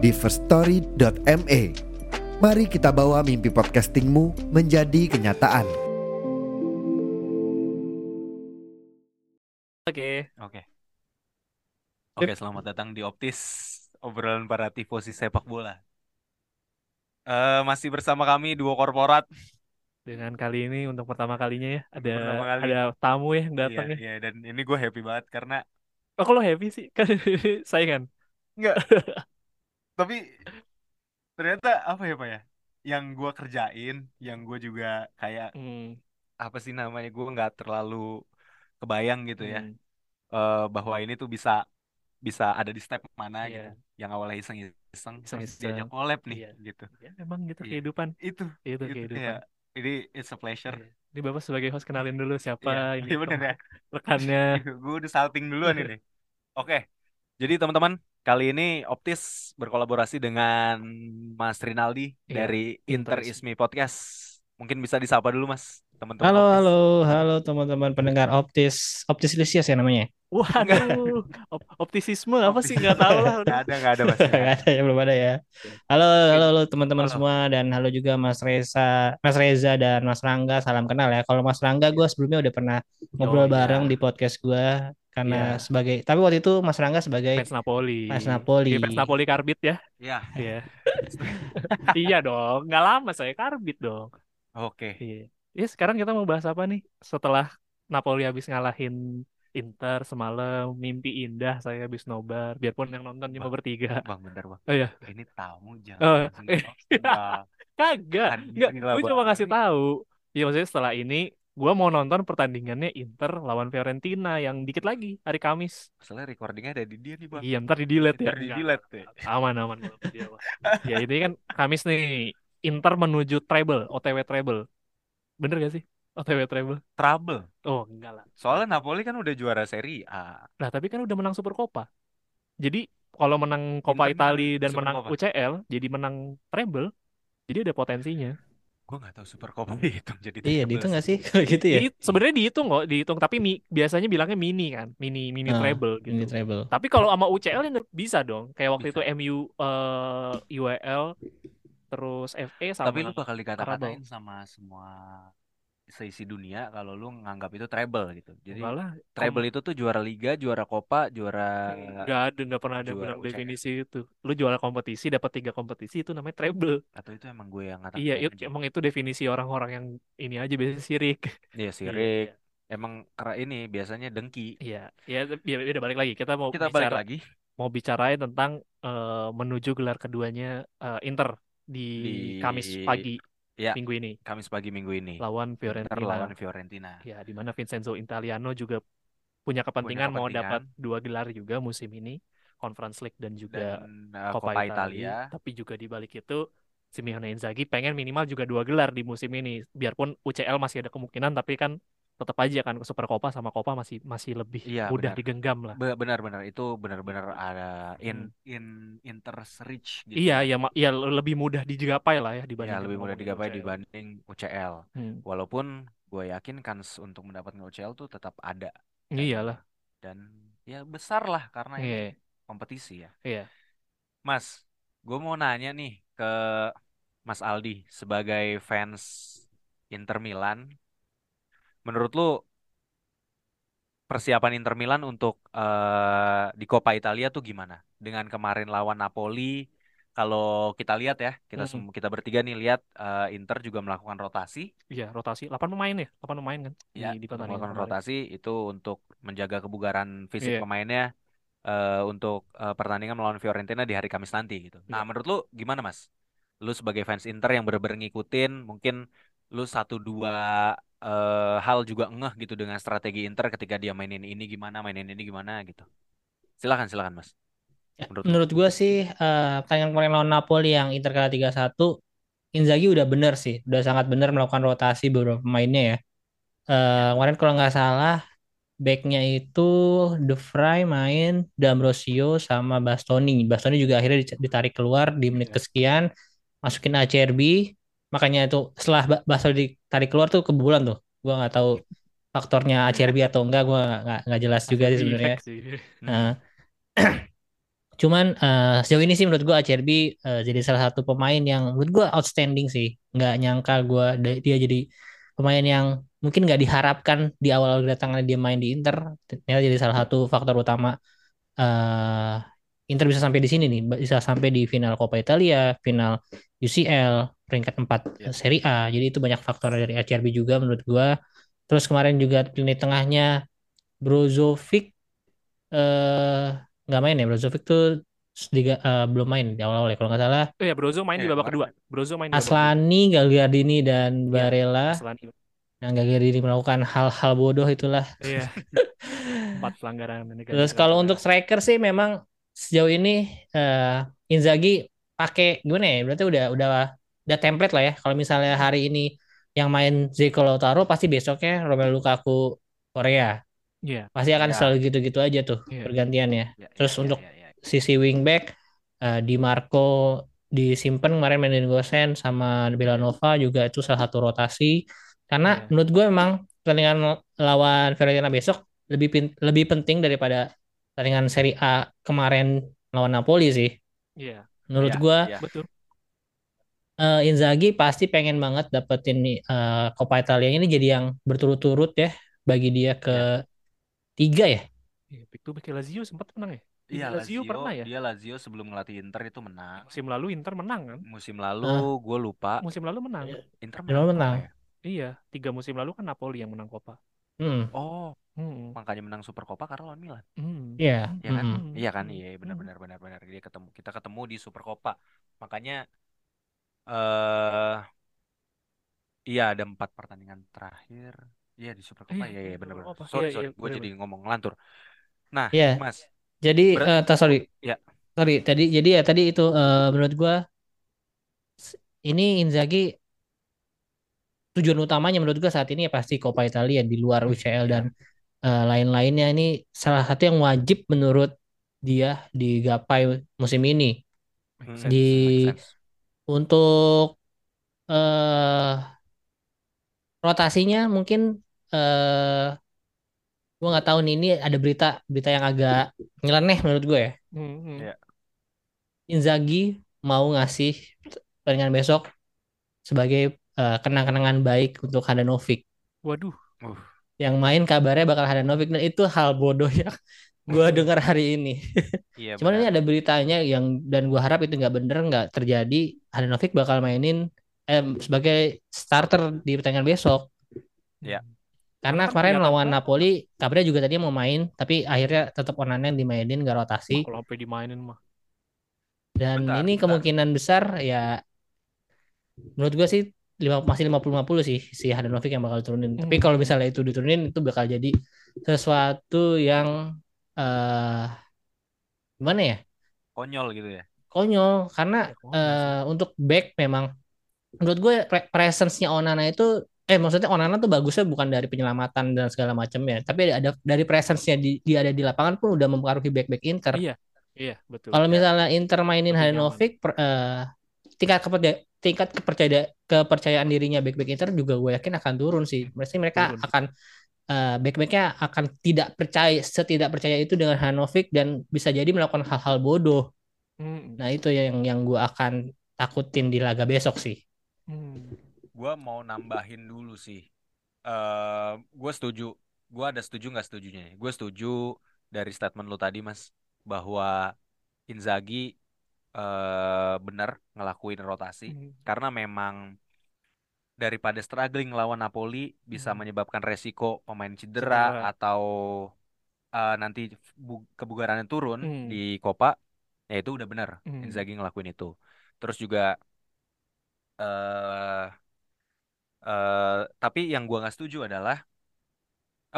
di firststory.me. Mari kita bawa mimpi podcastingmu menjadi kenyataan. Oke. Oke. Oke, selamat datang di Optis, obrolan para tifosi sepak bola. Eh masih bersama kami duo korporat. Dengan kali ini untuk pertama kalinya ya ada Pertama kali. ada tamu ya yang datang Iya, ya. iya, dan ini gue happy banget karena Oh kalau happy sih kan saingan. enggak. Tapi ternyata apa ya Pak ya? Yang gue kerjain, yang gue juga kayak Hmm, apa sih namanya? Gue nggak terlalu kebayang gitu ya. hmm, eh, bahwa ini tuh bisa bisa ada di step mana Iya. gitu. Yang awalnya iseng-iseng terus Iseng-iseng. diajak collab nih Iya. gitu. Ya memang gitu Iya. kehidupan. Itu Itu itu kehidupan. kayak ini it's a pleasure. Iya. Ini Bapak sebagai host kenalin dulu siapa Iya, ini iya bener ya. rekannya. gue udah salting duluan ini. Oke, jadi teman-teman kali ini Optis berkolaborasi dengan Mas Rinaldi Iya, dari Inter Ismi Podcast. Mungkin bisa disapa dulu Mas, teman-teman Halo, Optis. halo, halo teman-teman pendengar Optis, Optis Lucius ya namanya? Waduh, op- optisisme apa sih nggak tahu lah. Nggak ada, nggak ada Mas. Gak ada ya, belum ada ya. Halo, halo, halo teman-teman semua dan halo juga Mas Reza, Mas Reza dan Mas Rangga, salam kenal ya. Kalau Mas Rangga gue sebelumnya udah pernah ngobrol iya. bareng di podcast gue karena Iya. sebagai, tapi waktu itu Mas Rangga sebagai Fans Napoli. Fans Napoli. Iya, fans Napoli karbit ya. Iya, Iya. iya dong, nggak lama saya karbit dong. oke. Iya. Ya sekarang kita mau bahas apa nih? Setelah Napoli habis ngalahin Inter semalam, mimpi indah saya habis nobar. Biarpun yang nonton cuma bertiga. Bang, bentar bang. Oh iya, Ini tamu Oh, jangan di-roasting, Bang. kagak. Kan Enggak, gue cuma ngasih tahu. Iya maksudnya setelah ini gue mau nonton pertandingannya Inter lawan Fiorentina yang dikit lagi hari Kamis. Masalahnya recordingnya ada di dia nih bang. Iya, ntar di delete ya. Di delete ya. Aman aman kalau dia mah. Ya ini kan Kamis nih. Inter menuju treble, OTW treble. Bener gak sih? OTW treble. Trouble. Oh, enggak lah. Soalnya Napoli kan udah juara Serie A. Nah, tapi kan udah menang Super Copa. Jadi kalau menang Coppa Inter Italia dan Super menang Coppa. UCL, jadi menang treble, jadi ada potensinya. Gue nggak tahu Super Copa dihitung jadi Iya, itu nggak sih. kalau gitu ya? Di- sebenarnya dihitung kok, dihitung. Tapi mi- biasanya bilangnya mini kan, mini mini Ah, treble gitu. treble. Tapi kalau sama UCL ya bisa dong. Kayak waktu Bisa. itu MU eh UEL, terus FA sama Tapi lu bakal dikata-katain sama semua seisi dunia kalau lu nganggap itu treble gitu. Jadi Enggak lah, treble itu tuh juara liga, juara Copa, juara Nggak ada, nggak pernah ada bilang definisi itu. Lu juara kompetisi, dapat tiga kompetisi itu namanya treble. atau itu emang gue yang Iya, ngatain itu, aja. emang itu definisi orang-orang yang ini aja biasanya sirik. Iya Iya, si Rick. Emang kera ini biasanya dengki. Iya, ya, ya udah balik lagi. Kita mau Kita balik bicara, lagi mau bicarain tentang eh, menuju gelar keduanya eh, Inter di, di Kamis pagi ya minggu ini Kamis pagi minggu ini. lawan Inter Fiorentina. lawan Fiorentina. Ya, di mana Vincenzo Italiano juga punya kepentingan, mau kepentingan. dapat dua gelar juga musim ini, Conference League dan juga Dan uh, Coppa Coppa Italia. Italia. Tapi juga di balik itu Simeone Inzaghi pengen minimal juga dua gelar di musim ini. Biarpun UCL masih ada kemungkinan, tapi kan tetap aja kan ke Super Copa sama Copa masih masih lebih Iya, mudah benar. digenggam lah. Be- Benar-benar itu benar-benar ada in in Inter's reach gitu. Hmm. Iya, ya, ma- ya lebih mudah digapai lah ya Ya, dibandingkan lebih mudah digapai UCL. dibanding UCL. Hmm. Walaupun gue yakin kans untuk mendapatkan UCL tuh tetap ada Iyalah. dan ya besar lah karena ini Iya, kompetisi ya. iya. Mas, gue mau nanya nih ke Mas Aldi sebagai fans Inter Milan. Menurut lu persiapan Inter Milan untuk eh, di Coppa Italia tuh gimana? Dengan kemarin lawan Napoli, kalau kita lihat ya, kita Mm-mm. sem- kita bertiga nih lihat eh, Inter juga melakukan rotasi. Iya, rotasi 8 pemain ya, 8 pemain kan Ya, di, di untuk pertandingan melakukan kemarin. rotasi itu untuk menjaga kebugaran fisik Iya. pemainnya eh, untuk eh, pertandingan melawan Fiorentina di hari Kamis nanti gitu. Nah, Iya. menurut lu gimana, Mas? Lu sebagai fans Inter yang bener-bener ngikutin, mungkin lu satu dua eh, hal juga ngeh gitu dengan strategi Inter ketika dia mainin ini gimana, mainin ini gimana gitu. Silakan, silakan, Mas. menurut lu? Menurut gue sih eh pertandingan kemarin lawan Napoli yang Inter kalah 3-1 Inzaghi udah bener sih, udah sangat bener melakukan rotasi beberapa pemainnya ya. Eh kemarin kalau nggak salah backnya itu De Vrij main, D'Ambrosio sama Bastoni. Bastoni juga akhirnya ditarik keluar di menit Iya. kesekian, masukin ACRB. Makanya itu setelah Ba- Bastoni ditarik keluar tuh kebobolan tuh. Gua nggak tahu faktornya ACRB atau enggak, gua nggak nggak- jelas juga sih sebenarnya. Nah, cuman eh, sejauh ini sih menurut gua ACRB eh, jadi salah satu pemain yang menurut gua outstanding sih. Nggak nyangka gua da- dia jadi pemain yang mungkin nggak diharapkan di awal kedatangan dia main di Inter. Ternyata jadi salah satu faktor utama eh Inter bisa sampai di sini nih, bisa sampai di final Coppa Italia, final UCL, peringkat 4 Ya. Serie A. Jadi itu banyak faktor dari ACRB juga menurut gua. Terus kemarin juga lini tengahnya Brozovic eh nggak main ya Brozovic tuh sediga- eh, belum main di awal-awal ya kalau nggak salah Oh ya, Brozo main di Iya, babak kedua. kemarin. Brozo main di babak kedua. Aslani, Gagliardini dan Iya, Barella Aslani. nah Gagliardini melakukan hal-hal bodoh itulah Iya. Empat pelanggaran terus kalau untuk striker sih memang sejauh ini eh Inzaghi pakai gimana ya berarti udah udah udah template lah ya kalau misalnya hari ini yang main Zeko Lautaro pasti besoknya Romelu Lukaku Korea Iya. pasti akan Ya. selalu gitu-gitu aja tuh Iya. pergantiannya Ya, Terus ya, untuk ya, ya. sisi wingback eh, Di Marco disimpan kemarin mainin Gosen sama Belanova juga itu salah satu rotasi karena Iya. menurut gue emang pertandingan lawan Fiorentina besok lebih pin- lebih penting daripada pertandingan Serie A kemarin lawan Napoli sih Iya, menurut Ya, gue ya. betul. eh, Inzaghi pasti pengen banget dapetin eh, Coppa Italia ini jadi yang berturut-turut ya bagi dia ke tiga ya Iya, back to back Lazio sempat menang ya? Iya, Lazio Lazio, pernah ya? dia Lazio sebelum ngelatih Inter itu menang. Musim lalu Inter menang kan? Musim lalu Ah. gue lupa Musim lalu menang. Inter Inter menang. menang. ya? Iya, tiga musim lalu kan Napoli yang menang Coppa. Hmm, Oh, Hmm. makanya menang Super Coppa karena lawan Milan. Hmm. iya Hmm. Iya kan? mm-mm. Iya kan? Hmm. Iya, benar Hmm. benar benar benar. Dia ketemu kita ketemu di Super Coppa. Makanya eh iya ada empat pertandingan terakhir. Iya di Super Coppa. Iya, Iya iya di benar Super benar. Coppa. Sorry Iya, sorry, iya, gue jadi ngomong ngelantur. Nah, Iya. Mas, Jadi, Ber- eh, ta- sorry, ya sorry. Tadi, jadi ya tadi itu eh, menurut gua ini Inzaghi tujuan utamanya menurut gua saat ini ya pasti Coppa Italia di luar UCL Iya. dan eh, lain-lainnya ini salah satu yang wajib menurut dia digapai musim ini. Hmm, sense. Di untuk eh rotasinya mungkin eh gua nggak tahu nih ini ada berita berita yang agak nyeleneh menurut gue ya. Hmm, hmm. Iya. Inzaghi mau ngasih pertandingan besok sebagai eh, kenang-kenangan baik untuk Handanovic. Waduh. Uh, Yang main kabarnya bakal Handanovic dan itu hal bodoh yang gue dengar hari ini. iya Cuman ini ada beritanya yang dan gue harap itu nggak bener nggak terjadi. Handanovic bakal mainin eh, sebagai starter di pertandingan besok. Iya. Karena kemarin kelihatan lawan. Napoli, kabarnya juga tadi mau main, tapi akhirnya tetap Onana yang dimainin gak rotasi. Kalau sampai dimainin mah. Dan Bentar, ini bentar. kemungkinan besar ya menurut gue sih lima, masih 50-50 sih si Handanovic yang bakal turunin. Tapi Hmm. kalau misalnya itu diturunin itu bakal jadi sesuatu yang eh gimana ya? Konyol gitu ya. Konyol karena Ya, konyol eh, untuk back memang menurut gue pre- presence-nya Onana itu eh maksudnya Onana tuh bagusnya bukan dari penyelamatan dan segala macamnya, tapi ada, dari presence-nya di, dia ada di lapangan pun udah mempengaruhi back-back Inter. Iya, iya, betul. Kalau Ya. misalnya Inter mainin. Handanovic, per- eh, tingkat kepercaya, tingkat kepercayaan kepercayaan dirinya back-back Inter juga gue yakin akan turun sih. Mesti mereka Turun. akan eh, back-backnya akan tidak percaya, setidak percaya itu dengan Handanovic dan bisa jadi melakukan hal-hal bodoh. Hmm. Nah itu yang yang gue akan takutin di laga besok sih. Hmm. Gua mau nambahin dulu sih. eh gue setuju. Gua ada setuju nggak setujunya nih. Gue setuju dari statement lu tadi, Mas, bahwa Inzaghi eh benar ngelakuin rotasi Hmm. karena memang daripada struggling lawan Napoli bisa Hmm. menyebabkan resiko pemain Cedera. cedera atau eh, nanti bu- kebugarannya turun Hmm. di Copa, ya itu udah benar Hmm. Inzaghi ngelakuin itu. Terus juga eh eh tapi yang gua nggak setuju adalah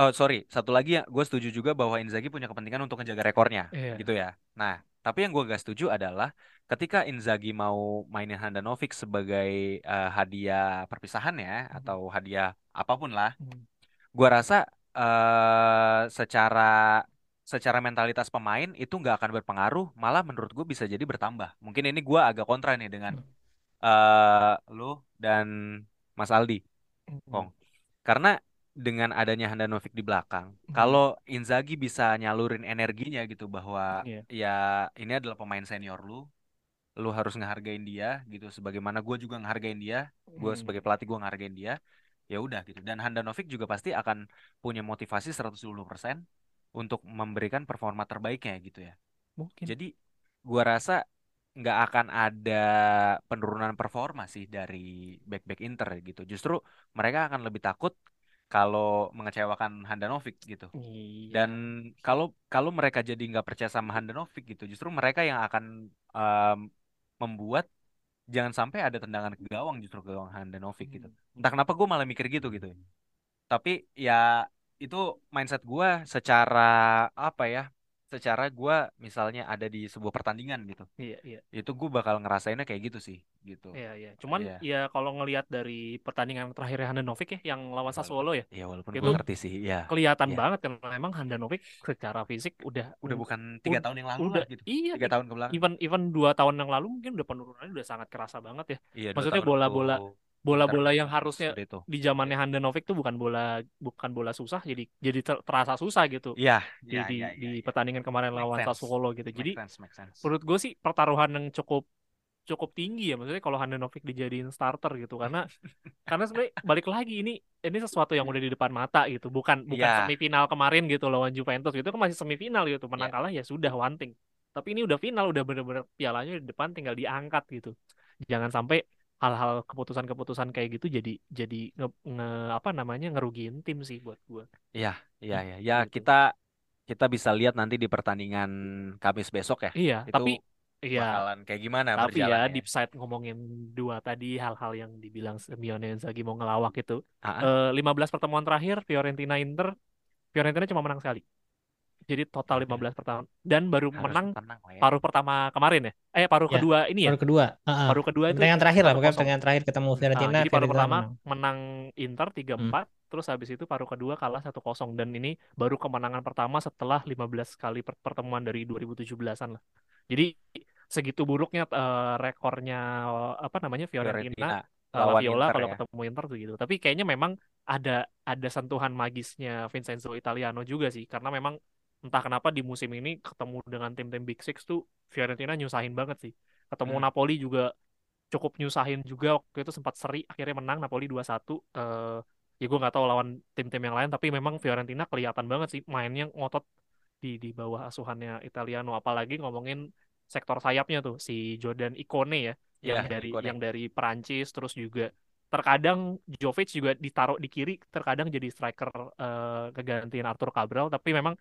Oh sorry, satu lagi ya, gue setuju juga bahwa Inzaghi punya kepentingan untuk ngejaga rekornya, Iya. gitu ya. Nah, Tapi yang gue gak setuju adalah ketika Inzaghi mau mainin Handanovic sebagai eh, hadiah perpisahan ya Hmm. atau hadiah apa pun lah, Hmm. gue rasa eh secara secara mentalitas pemain itu nggak akan berpengaruh, malah menurut gue bisa jadi bertambah. Mungkin ini gue agak kontra nih dengan eh lu dan Mas Aldi, Hmm. Kong. Karena dengan adanya Handanovic di belakang, Hmm. kalau Inzaghi bisa nyalurin energinya gitu bahwa Iya. ya ini adalah pemain senior lu, lu harus ngehargain dia gitu. Sebagaimana gue juga ngehargain dia, gue Hmm. sebagai pelatih gue ngehargain dia, ya udah gitu. Dan Handanovic juga pasti akan punya motivasi 110% untuk memberikan performa terbaiknya gitu ya. Mungkin. Jadi gua rasa nggak akan ada penurunan performa sih dari back-back Inter gitu. Justru mereka akan lebih takut kalau mengecewakan Handanovic gitu. Iya. Dan kalau kalau mereka jadi nggak percaya sama Handanovic gitu, justru mereka yang akan em, membuat jangan sampai ada tendangan ke gawang justru ke gawang Handanovic gitu. Hmm. Entah kenapa gue malah mikir gitu gitu. Tapi ya itu mindset gue secara apa ya? Secara gue misalnya ada di sebuah pertandingan gitu. Iya, iya. Itu gue bakal ngerasainnya kayak gitu sih, gitu. Iya, iya. Cuman Iya. ya kalau ngelihat dari pertandingan terakhir Handanovic ya yang lawan Sassuolo ya, Ya walaupun Itu gue ngerti sih, ya. kelihatan Iya. banget kan memang Handanovic secara fisik udah Udah bukan tiga tahun yang lalu udah lah gitu. iya Tiga tahun ke belakang. even even dua tahun yang lalu mungkin udah penurunannya udah sangat kerasa banget ya. Iya, Maksudnya bola-bola bola-bola yang harusnya itu. di zamannya Handanovic tuh bukan bola bukan bola susah jadi jadi ter- terasa susah gitu Iya, di iya, di, iya, di iya, iya. pertandingan kemarin Make lawan sense. Sassuolo gitu. Make Jadi sense, make sense. menurut gue sih pertaruhan yang cukup cukup tinggi ya maksudnya kalau Handanovic dijadiin starter gitu karena karena sebenarnya balik lagi ini ini sesuatu yang udah di depan mata gitu bukan bukan Iya. semifinal kemarin gitu lawan Juventus gitu kan masih semifinal gitu menang Iya. kalah ya sudah one thing tapi ini udah final udah bener-bener pialanya di depan tinggal diangkat gitu jangan sampai hal-hal keputusan-keputusan kayak gitu jadi jadi nge, nge- apa namanya ngerugiin tim sih buat gue Iya, iya, iya. Ya, Gitu. kita kita bisa lihat nanti di pertandingan Kamis besok ya. iya Itu tapi iya bakalan kayak gimana Tapi ya deep side ngomongin dua tadi hal-hal yang dibilang Simeone Inzaghi mau ngelawak itu. Ah, ah. Eh 15 pertemuan terakhir Fiorentina Inter Fiorentina cuma menang sekali. Jadi total 15 pertemuan dan baru Harus menang tenang ya. paruh pertama kemarin ya. Eh paruh Ya, kedua ini ya. Baru kedua. Heeh. Paruh kedua itu Pertandingan terakhir lah, pokoknya 1-0. pertandingan terakhir ketemu Nah, Fiorentina, jadi paruh Fiorentina pertama menang. menang Inter 3-4, terus habis itu paruh kedua kalah 1-0 dan ini baru kemenangan pertama setelah 15 kali per- pertemuan dari 2017-an lah. Jadi segitu buruknya eh, rekornya eh, apa namanya Fiorentina Fiorentina uh, lawan Laviola Inter kalau ya. ketemu Inter tuh gitu. Tapi kayaknya memang ada ada sentuhan magisnya Vincenzo Italiano juga sih karena memang entah kenapa di musim ini ketemu dengan tim-tim Big Six tuh Fiorentina nyusahin banget sih. Ketemu Hmm. Napoli juga cukup nyusahin juga waktu itu sempat seri akhirnya menang Napoli 2-1 eh ya gue nggak tahu lawan tim-tim yang lain tapi memang Fiorentina kelihatan banget sih mainnya ngotot di di bawah asuhannya Italiano apalagi ngomongin sektor sayapnya tuh si Jordan Ikone ya yang Iya, dari Ikone. yang dari Perancis terus juga terkadang Jovic juga ditaruh di kiri terkadang jadi striker eh, kegantian Arthur Cabral tapi memang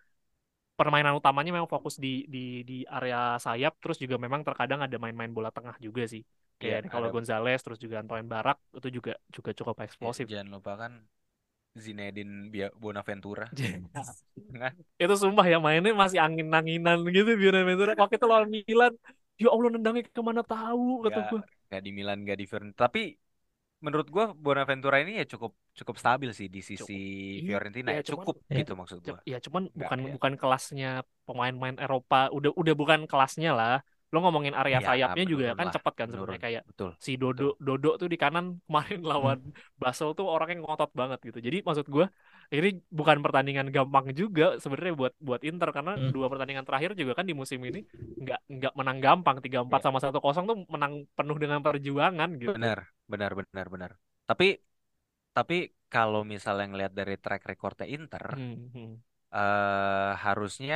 permainan utamanya memang fokus di di di area sayap terus juga memang terkadang ada main-main bola tengah juga sih Iya, kayak kalau ada- Gonzalez terus juga Antoine Barak itu juga juga cukup Ya, eksplosif jangan lupa kan Zinedine Bonaventura. Kan? itu sumpah ya mainnya masih angin-anginan gitu Bonaventura waktu itu lawan Milan ya Allah nendangnya ke mana tahu kata gue nggak di Milan, nggak di Fiorentina. Tapi menurut gua Bonaventura ini ya cukup cukup stabil sih di sisi Iya, Fiorentina iya, ya. cuman- Cukup Iya. gitu maksud gua. ya cuman Nggak, bukan ya. bukan kelasnya pemain-pemain Eropa udah udah bukan kelasnya lah lo ngomongin area Iya, sayapnya juga kan lah, cepat kan menurun. sebenarnya kayak Betul. si Dodo Dodo tuh di kanan kemarin lawan Basel tuh orangnya ngotot banget gitu. Jadi maksud gua ini bukan pertandingan gampang juga sebenarnya buat buat Inter karena Hmm. dua pertandingan terakhir juga kan di musim ini nggak nggak menang gampang 3-4 Iya. sama 1-0 tuh menang penuh dengan perjuangan gitu. Benar, benar, benar, benar. Tapi tapi kalau misalnya ngelihat dari track recordnya Inter, Hmm, eh harusnya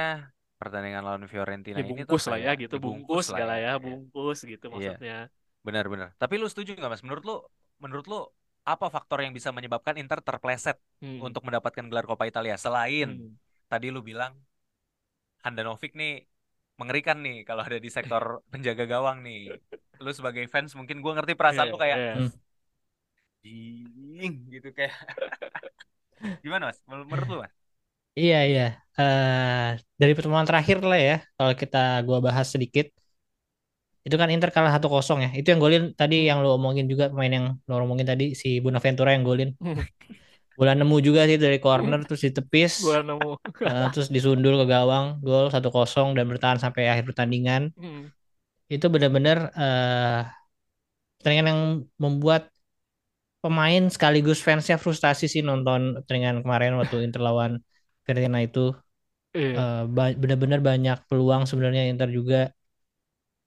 pertandingan lawan Fiorentina ini tuh Dibungkus lah ya kayak gitu, dibungkus bungkus lah segala ya. ya, bungkus gitu Iya. maksudnya. Benar-benar. Tapi lu setuju nggak mas? Menurut lu, menurut lu apa faktor yang bisa menyebabkan Inter terpleset Hmm, untuk mendapatkan gelar Coppa Italia selain hmm. tadi lu bilang Handanovic nih mengerikan nih kalau ada di sektor penjaga gawang nih. Lu sebagai fans mungkin gua ngerti perasaan Iya, lu kayak iya. Hmm. jing gitu kayak. Gimana mas? Menur- Menurut lu mas? Iya iya. Eh dari pertemuan terakhir lah ya, kalau kita gua bahas sedikit, itu kan Inter kalah satu kosong ya. Itu yang golin tadi yang lo omongin juga pemain yang lo omongin tadi si Bonaventura yang golin. Bola nemu juga sih dari corner terus ditepis, Gua nemu. eh, terus disundul ke gawang, gol satu kosong dan bertahan sampai akhir pertandingan. Hmm. Itu benar-benar eh pertandingan yang membuat pemain sekaligus fansnya frustasi sih nonton pertandingan kemarin waktu Inter lawan Fiorentina itu. Iya. Eh, ba- benar-benar banyak peluang sebenarnya Inter juga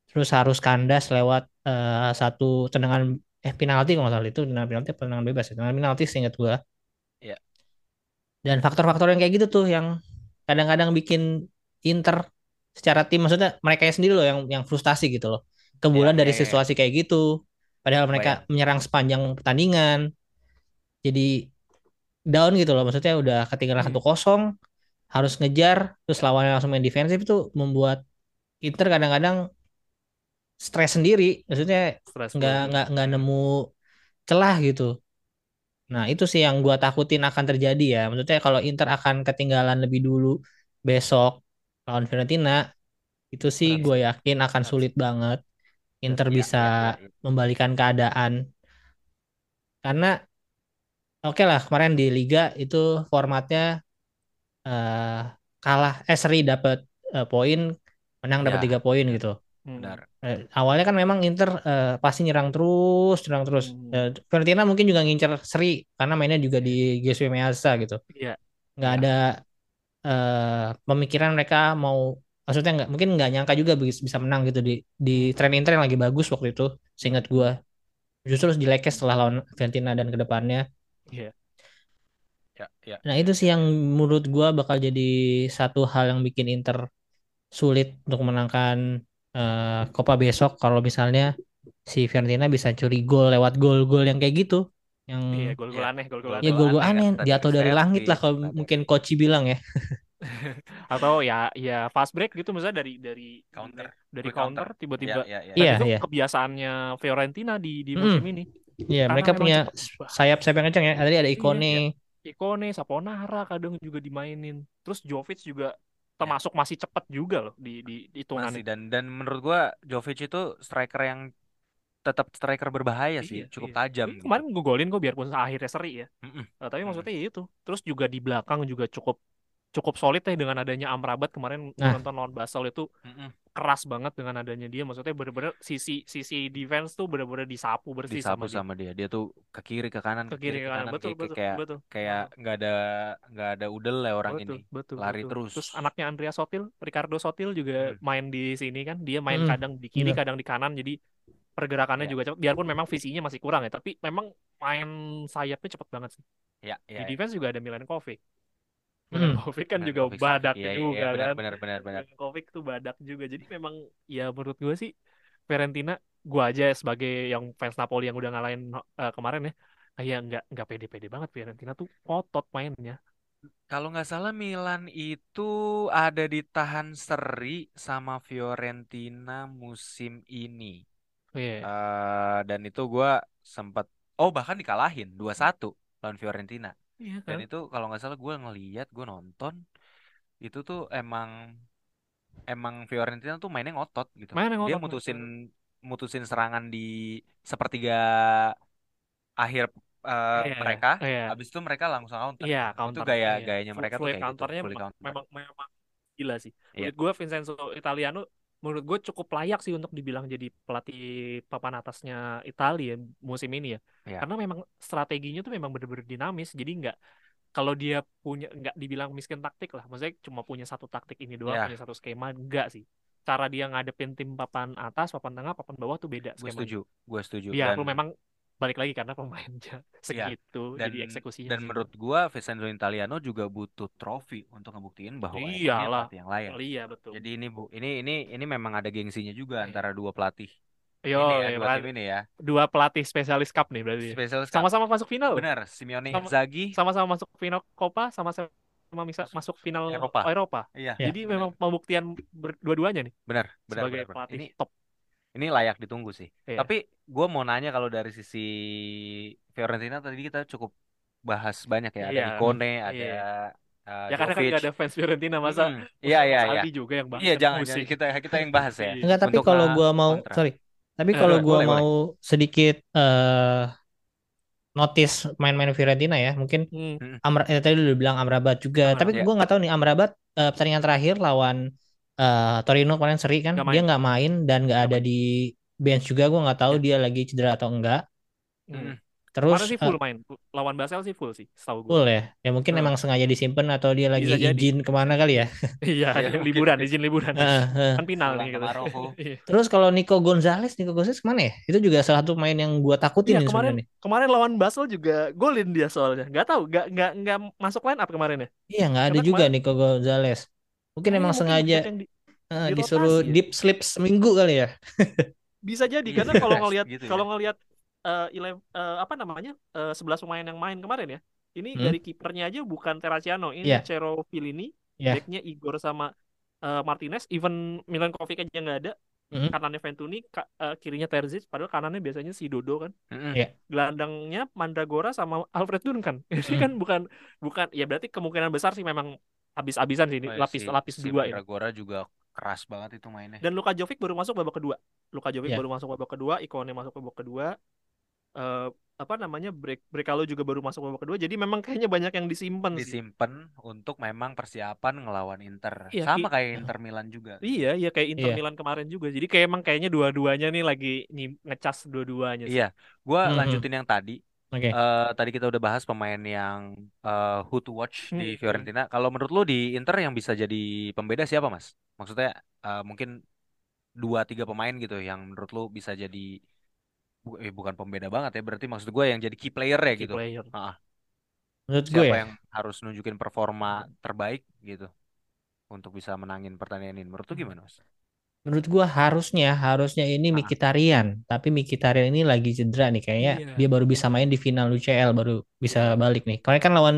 terus harus kandas lewat eh, satu tendangan eh penalti kalau nggak salah itu tendangan penalti apa tendangan bebas ya tendangan penalti seingat gua Iya. dan faktor-faktor yang kayak gitu tuh yang kadang-kadang bikin Inter secara tim maksudnya mereka sendiri loh yang yang frustasi gitu loh. Kebulan Iya, dari iya. situasi kayak gitu. Padahal mereka Kebayang. menyerang sepanjang pertandingan. Jadi down gitu loh. Maksudnya udah ketinggalan Hmm. satu kosong harus ngejar terus lawannya langsung main defensif itu membuat Inter kadang-kadang stres sendiri. Maksudnya nggak nggak nggak nemu celah gitu. Nah itu sih yang gua takutin akan terjadi ya. Maksudnya kalau Inter akan ketinggalan lebih dulu besok lawan Fiorentina itu sih gue yakin akan sulit banget Inter Iya, bisa iya, iya, membalikan keadaan karena oke lah kemarin di Liga itu formatnya eh kalah eh seri dapat eh, poin menang dapat Ya, tiga poin ya. gitu Hmm. Benar. Eh, awalnya kan memang Inter eh, pasti nyerang terus, nyerang terus. Hmm. Fiorentina mungkin juga ngincer seri karena mainnya juga di Giuseppe Meazza gitu. Iya. Nggak Iya. ada eh, pemikiran mereka mau, maksudnya nggak mungkin nggak nyangka juga bis- bisa menang gitu di di tren Inter yang lagi bagus waktu itu, seingat gua. Justru jeleknya setelah lawan Fiorentina dan ke depannya. Iya. Ya, ya. Nah itu sih yang menurut gua bakal jadi satu hal yang bikin Inter sulit untuk menangkan eh, Copa besok kalau misalnya si Fiorentina bisa curi gol lewat gol-gol yang kayak gitu yang Iya, gol-gol Iya. aneh, gol-gol Gol-gol ya aneh. gol-gol aneh kan, aneh tadi jatuh dari langit lah kalau tadi. mungkin Koci bilang ya Atau ya ya fast break gitu misalnya dari dari Counter. dari counter. counter tiba-tiba Ya, ya, ya. dan Iya, itu iya. kebiasaannya Fiorentina di di Mm-mm. musim ini. Iya mereka punya sayap-sayap yang kencang ya tadi ada Iya, Ikone Ikone, Saponara kadang juga dimainin. Terus Jovic juga Ya. termasuk masih cepat juga loh di di Masih hitungannya. dan dan menurut gua Jovic itu striker yang tetap striker berbahaya sih, Iya, cukup iya. tajam gitu. kemarin gue golin kok biarpun akhirnya seri ya. Mm-mm. Eh, tapi Mm-mm. maksudnya ya itu. Terus juga di belakang juga cukup cukup solid ya dengan adanya Amrabat kemarin gue Nah. nonton lawan Basel itu Mm-mm. keras banget dengan adanya dia. Maksudnya bener-bener sisi sisi defense tuh bener-bener disapu bersih Disapu sama dia. sama dia. Dia tuh ke kiri ke kanan Ke kiri ke kanan. Betul, kayak betul, kayak betul. kayak nggak ada nggak ada udel lah orang betul, ini. betul, Lari betul. terus. Terus anaknya Andrea Sotil, Ricardo Sotil juga Hmm. main di sini kan. Dia main Hmm, kadang di kiri, bener. kadang di kanan. Jadi pergerakannya Iya. juga cepat. Biarpun memang visinya masih kurang ya, tapi memang main sayapnya cepet banget sih. Ya, Di ya. defense juga ada Milenkovic. Hmm. Milenkovic kan juga Milenkovic. badak Iya, iya, juga iya, benar, kan. benar, benar, benar. Tuh badak juga. Jadi memang ya menurut gue sih Fiorentina, gue aja sebagai yang fans Napoli yang udah ngalahin eh, kemarin ya, kayak nggak nggak pede-pede banget Fiorentina tuh otot mainnya. Kalau nggak salah Milan itu ada ditahan seri sama Fiorentina musim ini. Iya. Eh, dan itu gua sempat oh bahkan dikalahin 2-1 lawan Fiorentina. Iya Dan kan? itu kalau nggak salah gua ngeliat, gua nonton itu tuh emang emang Fiorentina tuh mainnya ngotot gitu. Mainnya Dia ngotot, mutusin mutusin serangan di sepertiga akhir eh, Iya, mereka. iya. Habis itu mereka langsung counter. Iya, Itu counter. gaya Iya. gayanya Full- mereka tuh fully kayak gitu, counternya me- counter. memang memang gila sih. Menurut gue Vincenzo Italiano menurut gue cukup layak sih untuk dibilang jadi pelatih papan atasnya Italia musim ini ya. Iya. Karena memang strateginya tuh memang bener-bener dinamis. Jadi nggak kalau dia punya nggak dibilang miskin taktik lah. Maksudnya cuma punya satu taktik ini doang, Iya. punya satu skema enggak sih. Cara dia ngadepin tim papan atas, papan tengah, papan bawah tuh beda Gue setuju, gue setuju. Iya, Dan memang balik lagi karena pemainnya segitu, dan jadi eksekusinya dan menurut gua Vincenzo Italiano juga butuh trofi untuk ngebuktiin bahwa ini Iyalah. pelatih yang layak. Iya betul. Jadi ini bu, ini ini ini memang ada gengsinya juga Iya. antara dua pelatih Yo, ini ya, iya, dua kan. tim ini ya. dua pelatih spesialis cup nih berarti. Spesial Cup. Sama-sama masuk final. Benar, Simeone Sama- Inzaghi. Sama-sama masuk final Copa, sama-sama bisa masuk final Eropa. Eropa. Iya. Ya. Jadi benar. memang pembuktian dua-duanya nih benar, benar, sebagai benar, benar. pelatih Ini top. Ini layak ditunggu sih. Iya. Tapi gua mau nanya kalau dari sisi Fiorentina tadi kita cukup bahas banyak ya. Ada Iya. Ikone, ada Iya. eh, Ya karena kan nggak ada fans Fiorentina masa Mm-mm. Iya iya iya. Aldi juga yang bahas Iya kan jangan, jangan kita kita yang bahas ya. Iya. Enggak, tapi kalau nge- gua mau kontra. sorry. Tapi Eh, kalau boleh, gua boleh, mau sedikit eh notice main-main Fiorentina ya, mungkin Hmm. Amra eh, tadi lu udah bilang Amrabat juga, Amrabat, tapi ya. gua nggak tahu nih Amrabat eh, pertandingan terakhir lawan eh, Torino kemarin seri kan, Nggak dia main. nggak main dan nggak ada di bench juga, gua nggak tahu Ya. dia lagi cedera atau enggak. Hmm. Mm. Terus Kemarin sih full main. Lawan Basel sih full sih, setahu gue. full ya, ya mungkin Eh. emang sengaja disimpan atau dia lagi Bisa jadi. izin ke mana kali ya. Iya, Ya, liburan, izin liburan. Heeh, heeh. Kan final Pulang nih gitu. Terus kalau Nico Gonzalez, Nico Gonzalez ke mana ya? Itu juga salah satu main yang gua takutin Iya, nih kemarin sebenarnya. kemarin lawan Basel juga golin dia soalnya. Nggak tahu, nggak nggak nggak masuk line up kemarin ya. Iya nggak ada Karena juga kemarin- Nico Gonzalez. Mungkin Kayaknya emang mungkin sengaja di- eh, dirotasi disuruh ya. deep sleep seminggu kali ya. bisa jadi Iya, karena kalau ngelihat gitu ya. kalau ngelihat eh, elev- eh, apa namanya eh, 11 pemain yang main kemarin ya. Ini Hmm. dari kipernya aja bukan Terraciano, ini Iya. Cero Fillini, Iya. backnya Igor sama eh, Martinez, even Milankovic aja nggak ada. Hmm. Kanannya Ventuni, ka- eh, kirinya Terzic, padahal kanannya biasanya si Dodo kan. Mm-mm. Iya. Gelandangnya Mandragora sama Alfred Duncan. Ini Hmm. kan bukan bukan ya berarti kemungkinan besar sih memang habis-habisan sih ini Oh, lapis si- lapis si dua ya. Mandragora juga keras banget itu mainnya. Dan Luka Jovic baru masuk babak kedua. Luka Jovic Iya. baru masuk babak kedua, Ikone masuk babak kedua. Eh apa namanya? Break Brekalo juga baru masuk babak kedua. Jadi memang kayaknya banyak yang disimpan sih. Disimpan untuk memang persiapan ngelawan Inter. Iya, Sama kayak Inter Milan juga. Iya, iya kayak Inter Iya. Milan kemarin juga. Jadi kayak emang kayaknya dua-duanya nih lagi ngecas dua-duanya sih. Iya, gua Mhm. lanjutin yang tadi. Oke. Eh, tadi kita udah bahas pemain yang eh, who to watch di Hmm. Fiorentina. Kalau menurut lu di Inter yang bisa jadi pembeda siapa, Mas? Maksudnya eh, mungkin dua tiga pemain gitu yang menurut lu bisa jadi bu- eh, bukan pembeda banget ya. Berarti maksud gue yang jadi key player ya Key gitu. player. Ah, Menurut gue siapa ya, yang harus nunjukin performa terbaik gitu untuk bisa menangin pertandingan ini? Menurut lu gimana, Mas? Menurut gue harusnya harusnya ini Ah. Mkhitaryan, tapi Mkhitaryan ini lagi cedera nih kayaknya Iya. dia baru bisa main di final UCL baru bisa balik nih. Kemarin kan lawan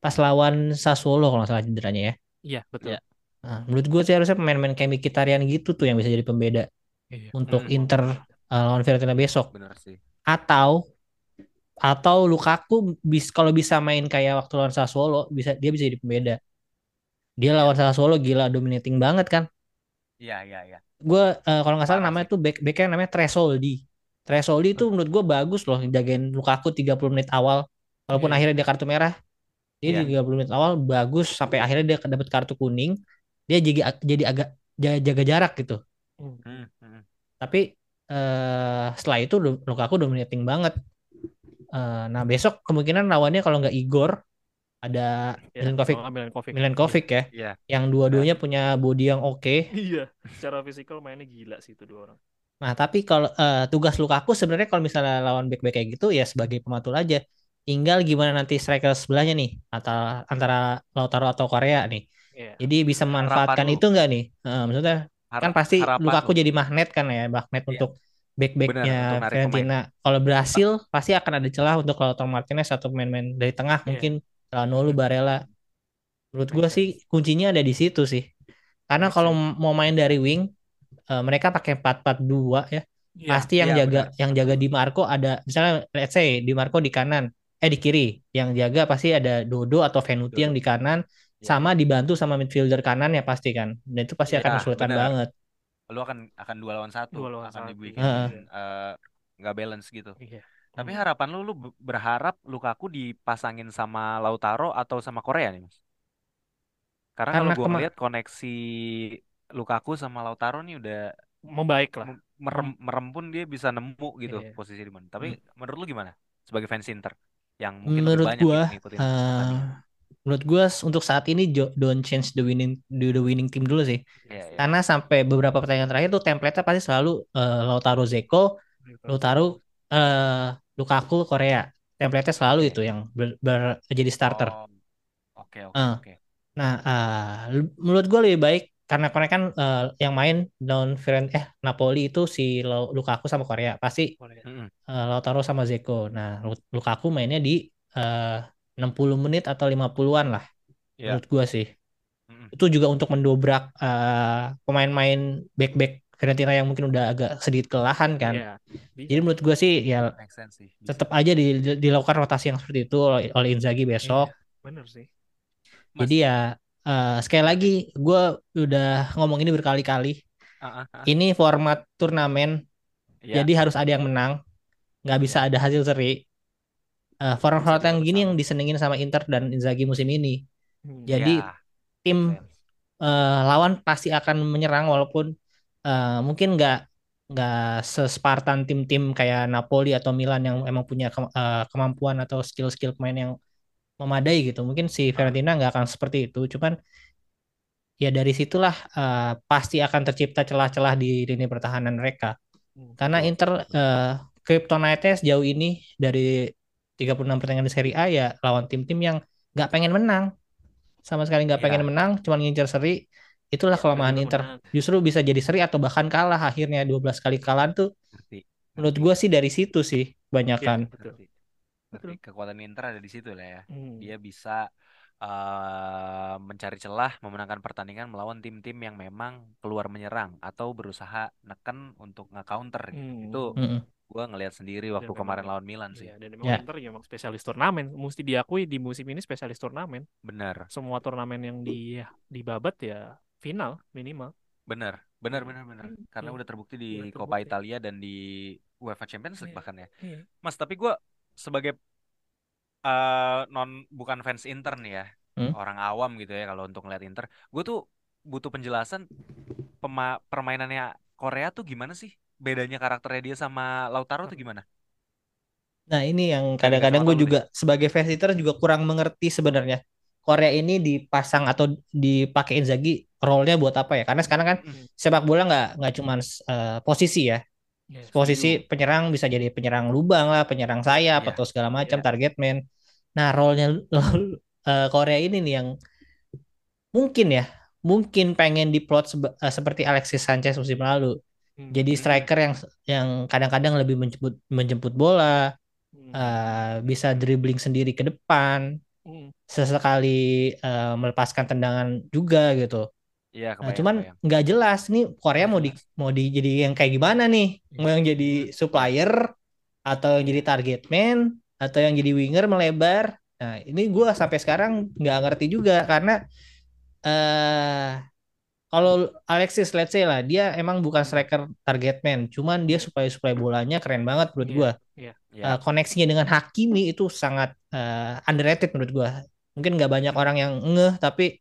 pas lawan Sassuolo kalau nggak salah cederanya ya. Iya, betul. Iya. Nah, menurut gue sih harusnya pemain-pemain kayak Mkhitaryan gitu tuh yang bisa jadi pembeda Iya. untuk Hmm. Inter uh, lawan Fiorentina besok. Bener sih. Atau atau Lukaku bis kalau bisa main kayak waktu lawan Sassuolo bisa dia bisa jadi pembeda. Dia lawan Sassuolo gila dominating banget kan. Iya, iya, iya. Gue uh, kalau nggak salah Parah namanya sih. tuh back backnya namanya Tresoldi. Tresoldi itu menurut gue bagus loh jagain Lukaku 30 menit awal. Walaupun Iya. akhirnya dia kartu merah. Dia di 30 menit awal bagus sampai akhirnya dia dapat kartu kuning. Dia jadi jadi agak jaga, jaga jarak gitu. Hmm. Hmm, hmm. Tapi eh setelah itu Lu- Lukaku dominating banget. Eh, nah besok kemungkinan lawannya kalau nggak Igor ada Ya, Milenkovic, kalau nggak Milenkovic. Milenkovic ya, Iya. yang dua-duanya punya body yang oke. Iya, secara fisikal mainnya gila sih itu dua orang. Nah tapi kalau eh, tugas Lukaku sebenarnya kalau misalnya lawan back-back kayak gitu ya sebagai pematul aja. Tinggal gimana nanti striker sebelahnya nih antara antara Lautaro atau Korea nih. Iya. Jadi bisa memanfaatkan itu nggak nih? Eh, maksudnya kan Hara- pasti harapan Lukaku lu. jadi magnet kan ya, magnet Iya. untuk back-backnya Fiorentina. Kalau berhasil pasti akan ada celah untuk Lautaro Martinez atau pemain-pemain dari tengah Iya. mungkin Lanolu, Barella. Menurut gue sih kuncinya ada di situ sih. Karena kalau mau main dari wing eh, mereka pakai 4-4-2 ya. Iya. Pasti yang iya, jaga benar. yang jaga Di Marco ada misalnya let's say Di Marco di kanan, eh di kiri. Yang jaga pasti ada Dodo atau Venuti Dodo. yang di kanan Iya. sama dibantu sama midfielder kanan ya pasti kan. Dan itu pasti Iya, akan kesulitan benar. banget. Lu akan akan dua lawan satu, Dua lawan akan satu. dibikin Heeh. eh, nggak balance gitu. Iya. Tapi Hmm. harapan lu, lu be- berharap Lukaku dipasangin sama Lautaro atau sama Korea nih, Mas? Karena kalau Karena gua kema- ngeliat koneksi Lukaku sama Lautaro nih udah Membaik lah. merem, merem pun dia bisa nemu gitu Iya. posisi di mana. Tapi menurut lu gimana? Sebagai fans Inter yang mungkin lebih Menurut banyak gua gitu ngikutin pertandingan. menurut gua s- untuk saat ini don't change the winning the, the winning team dulu sih. Iya, iya. Karena sampai beberapa pertandingan terakhir tuh template-nya pasti selalu eh, Lautaro Zeko, Lautaro eh, Lukaku Korea. Template-nya selalu itu yang ber, ber- jadi starter. Oh, Oke, oke, Eh. oke. Nah, lu- menurut gue lebih baik karena karena kan eh, yang main down Firen eh Napoli itu si Lukaku sama Korea pasti Mm-mm. eh, Lautaro sama Zeko. Nah, Lu- Lukaku mainnya di eh, 60 menit atau 50-an lah Iya. menurut gue sih. Itu juga untuk mendobrak pemain-pemain back-back Fiorentina yang mungkin udah agak sedikit kelelahan kan. Bisa. Jadi menurut gue sih ya tetap aja di- di- dilakukan rotasi yang seperti itu oleh, oleh Inzaghi besok. Iya, Bener sih. Mas. Jadi ya eh, sekali lagi gue udah ngomong ini berkali-kali. Ah, ah, ah. Ini format turnamen, Ya, jadi harus ada yang menang. Nggak bisa ada hasil seri. Eh, format-format yang gini yang disenengin sama Inter dan Inzaghi musim ini. Hmm. Jadi ya, tim eh, lawan pasti akan menyerang walaupun eh, mungkin nggak nggak sespartan tim-tim kayak Napoli atau Milan yang emang punya ke- eh, kemampuan atau skill-skill pemain yang memadai gitu. Mungkin si Fiorentina nggak akan seperti itu. Cuman ya dari situlah eh, pasti akan tercipta celah-celah di lini pertahanan mereka. Hmm, Karena. Inter eh kryptonite sejauh ini dari 36 pertandingan di Serie A ya lawan tim-tim yang nggak pengen menang. Sama sekali nggak Iya. pengen menang, cuman ngincer seri. Itulah Iya, kelemahan Inter. menang. Justru bisa jadi seri atau bahkan kalah akhirnya 12 kali kalah tuh Ngerti, menurut gua sih dari situ sih banyakan. Betul. ngerti. Ngerti. Kekuatan Inter ada di situ lah ya. Hmm. Dia bisa eh, mencari celah, memenangkan pertandingan melawan tim-tim yang memang keluar menyerang atau berusaha neken untuk nge-counter gitu. Hmm. Itu Mm-mm. gua ngelihat sendiri waktu memang- kemarin lawan Milan sih. Iya, dan memang Ya. Inter ya emang spesialis turnamen. Mesti diakui di musim ini spesialis turnamen. Bener, Semua turnamen yang di dibabat ya final minimal. bener, bener, bener, bener. Hmm, Karena iya. udah terbukti di Udah Coppa terbukti. Italia dan di UEFA Champions League Iya. bahkan ya. Iya. Mas, tapi gua sebagai eh, non bukan fans Inter nih ya, Hmm? orang awam gitu ya kalau untuk ngeliat Inter, gue tuh butuh penjelasan pema- permainannya Korea tuh gimana sih? Bedanya karakternya dia sama Lautaro tuh gimana? Nah, ini yang kadang-kadang gue juga sebagai fans Inter juga kurang mengerti sebenarnya. Korea ini dipasang atau dipakai Inzaghi role-nya buat apa ya? Karena sekarang kan Hmm. sepak bola nggak nggak cuma eh, posisi ya. Iya, Posisi setuju. penyerang bisa jadi penyerang lubang lah, penyerang sayap Iya, atau segala macam iya. target man. Nah, role-nya eh, Korea ini nih yang mungkin ya, mungkin pengen diplot eh, seperti Alexis Sanchez musim lalu. Hmm. Jadi Hmm. striker yang yang kadang-kadang lebih menjemput menjemput bola, Hmm. eh, bisa dribbling sendiri ke depan, Hmm. Sesekali eh, melepaskan tendangan juga gitu. Iya, Nah, cuman nggak jelas nih Korea mau di mau di jadi yang kayak gimana nih? Mau yang jadi supplier atau yang jadi target man atau yang jadi winger melebar? Nah, ini gua sampai sekarang nggak ngerti juga karena eh kalau Alexis let's say lah dia emang bukan striker target man, cuman dia supply supply bolanya keren banget menurut Iya, gua. iya. Ya, Eh, koneksinya dengan Hakimi itu sangat eh, underrated menurut gua. Mungkin nggak banyak orang yang ngeh tapi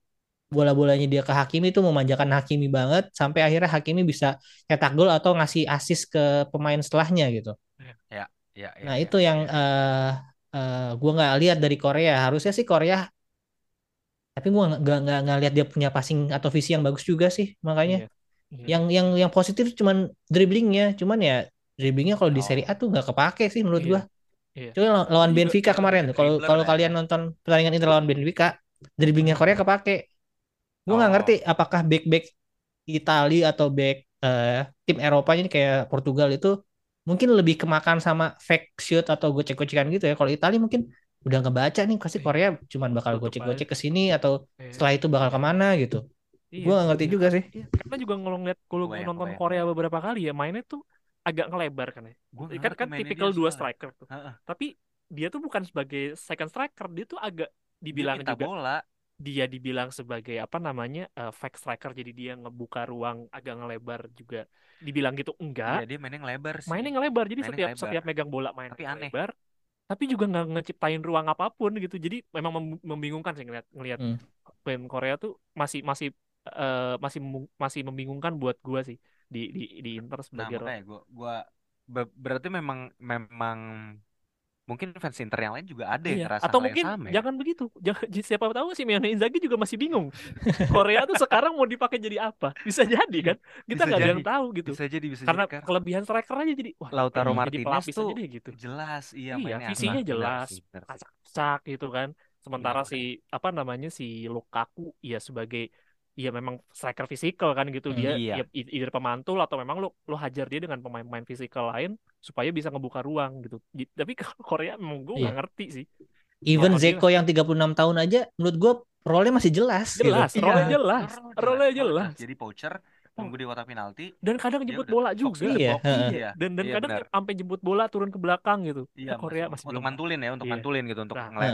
bola-bolanya dia ke Hakimi itu memanjakan Hakimi banget sampai akhirnya Hakimi bisa cetak gol atau ngasih assist ke pemain setelahnya gitu. ya, ya, ya, Nah, ya, itu yang ya. eh eh, gua nggak lihat dari Korea. Harusnya sih Korea tapi gua nggak nggak nggak lihat dia punya passing atau visi yang bagus juga sih makanya. Iya. Iya. Yang yang yang positif cuman dribblingnya, cuman ya dribblingnya kalau di Oh. Serie A tuh nggak kepake sih menurut Iya. gua. Iya. Coba lawan- Juga Benfica kemarin. Kalau dribbler kalau kalian nonton pertandingan Inter lawan Benfica, dribblingnya Korea kepake. Gue nggak Oh. ngerti apakah back-back Itali atau back eh, tim Eropa ini kayak Portugal itu mungkin lebih kemakan sama fake shoot atau gocek-gocekan gitu ya. Kalau Itali mungkin udah ngebaca nih pasti Iya. Korea cuman bakal gocek-gocek ke sini atau Iya. setelah itu bakal ke mana gitu. Iya, Gue nggak ngerti iya. juga sih. Iya, karena juga kalau ngeliat kalau nonton. Korea beberapa kali ya mainnya tuh agak ngelebar kan ya. Gua Kan kan tipikal dia dua striker tuh. Heeh. Tapi dia tuh bukan sebagai second striker, dia tuh agak Dia dibilang minta juga bola. dia dibilang sebagai apa namanya eh, fake striker jadi dia ngebuka ruang agak ngelebar juga dibilang gitu enggak dia mainnya ngelebar sih. mainnya ngelebar jadi Mainnya setiap ngelebar. setiap megang bola main Tapi aneh. ngelebar tapi juga nggak ngeciptain ruang apa pun gitu jadi memang mem- membingungkan sih ngeliat ngeliat Hmm. band Korea tuh masih masih eh, masih masih membingungkan buat gua sih di di di Inter Nah, sebagai makanya gua gua be- berarti memang memang mungkin fans Inter yang lain juga ada yang Iya. ngerasa Atau hal yang mungkin sama ya. jangan begitu. Jangan siapa tahu sih Simeone Inzaghi juga masih bingung. Korea tuh sekarang mau dipakai jadi apa? Bisa jadi kan? Kita nggak ada jadi. yang tahu gitu. Bisa jadi bisa Karena jadi kelebihan striker aja jadi wah Lautaro jadi Martinez tuh aja deh gitu. jelas iya Iya, visinya. Benar jelas. Acak-acak gitu kan. Sementara Iya, si apa namanya si Lukaku ya sebagai ya memang striker fisikal kan gitu Hmm. dia Iya. ya either pemantul atau memang lo lo hajar dia dengan pemain-pemain fisikal lain supaya bisa ngebuka ruang gitu. Tapi kalau Korea memang gue nggak Iya. ngerti sih. Even Zeko yang 36 tahun aja menurut gue role-nya masih jelas gitu. Jelas, Iya, role jelas, role role jelas. Jadi poacher nunggu di kotak penalti. Dan kadang dia jemput bola juga. Iya. Iya. Dan dan Iya, kadang sampai jemput bola turun ke belakang gitu. Iya, Nah, Korea Mas. masih untuk belum. mantulin ya, untuk Iya. mantulin gitu untuk Nah, ngeliat.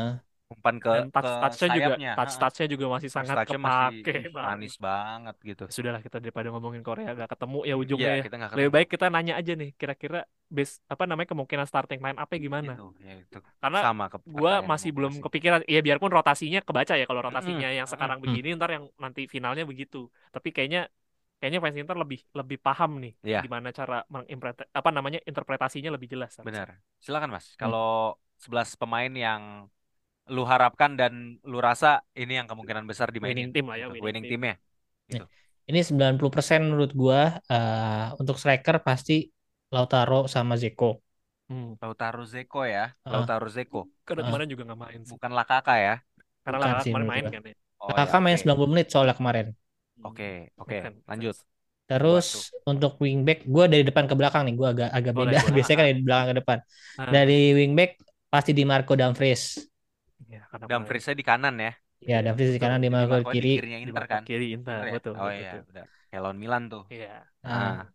Umpan ke Dan touch ke touch-nya juga sayapnya touch touch-nya juga masih touch sangat masih kepake ih, banget. manis banget gitu Ya Sudahlah kita daripada ngomongin Korea gak ketemu ya ujungnya ya. kita nggak Lebih baik kita nanya aja nih kira-kira base apa namanya kemungkinan starting line up-nya gimana? itu ya itu Karena sama ke gua pertanyaan masih belum kepikiran ya biarpun rotasinya kebaca ya kalau rotasinya yang mm-mm. sekarang Hmm. begini ntar yang nanti finalnya begitu tapi kayaknya kayaknya fans Inter lebih lebih paham nih Iya. gimana cara mengimpret apa namanya interpretasinya lebih jelas benar silakan mas Hmm. kalau 11 pemain yang lu harapkan dan lu rasa ini yang kemungkinan besar dimainin winning team lah ya winning, winning team. timnya gitu Ini 90% menurut gua eh, untuk striker pasti Lautaro sama Zeko. Hmm. Lautaro Zeko ya Heeh. Lautaro Zeko Karena Ah. kemarin juga nggak main sih. bukan Lakaka ya Karena Bukan sih kemarin main kan ya. oh Kakak ya main oke 90 menit soalnya kemarin. oke oke Make sense. lanjut Terus untuk wingback, gua dari depan ke belakang nih, gua agak agak Boleh, beda. boleh. Biasanya kan dari belakang ke depan. Ah. Dari wingback pasti di Marco Dumfries. Iya, karena Dumfries di kanan ya Ya, Dumfries di Betul. kanan, di Marco di kiri. kirinya Inter kan kiri Inter, ya? betul, oh betul. iya udah kayak lawan Milan tuh Iya. Nah, ah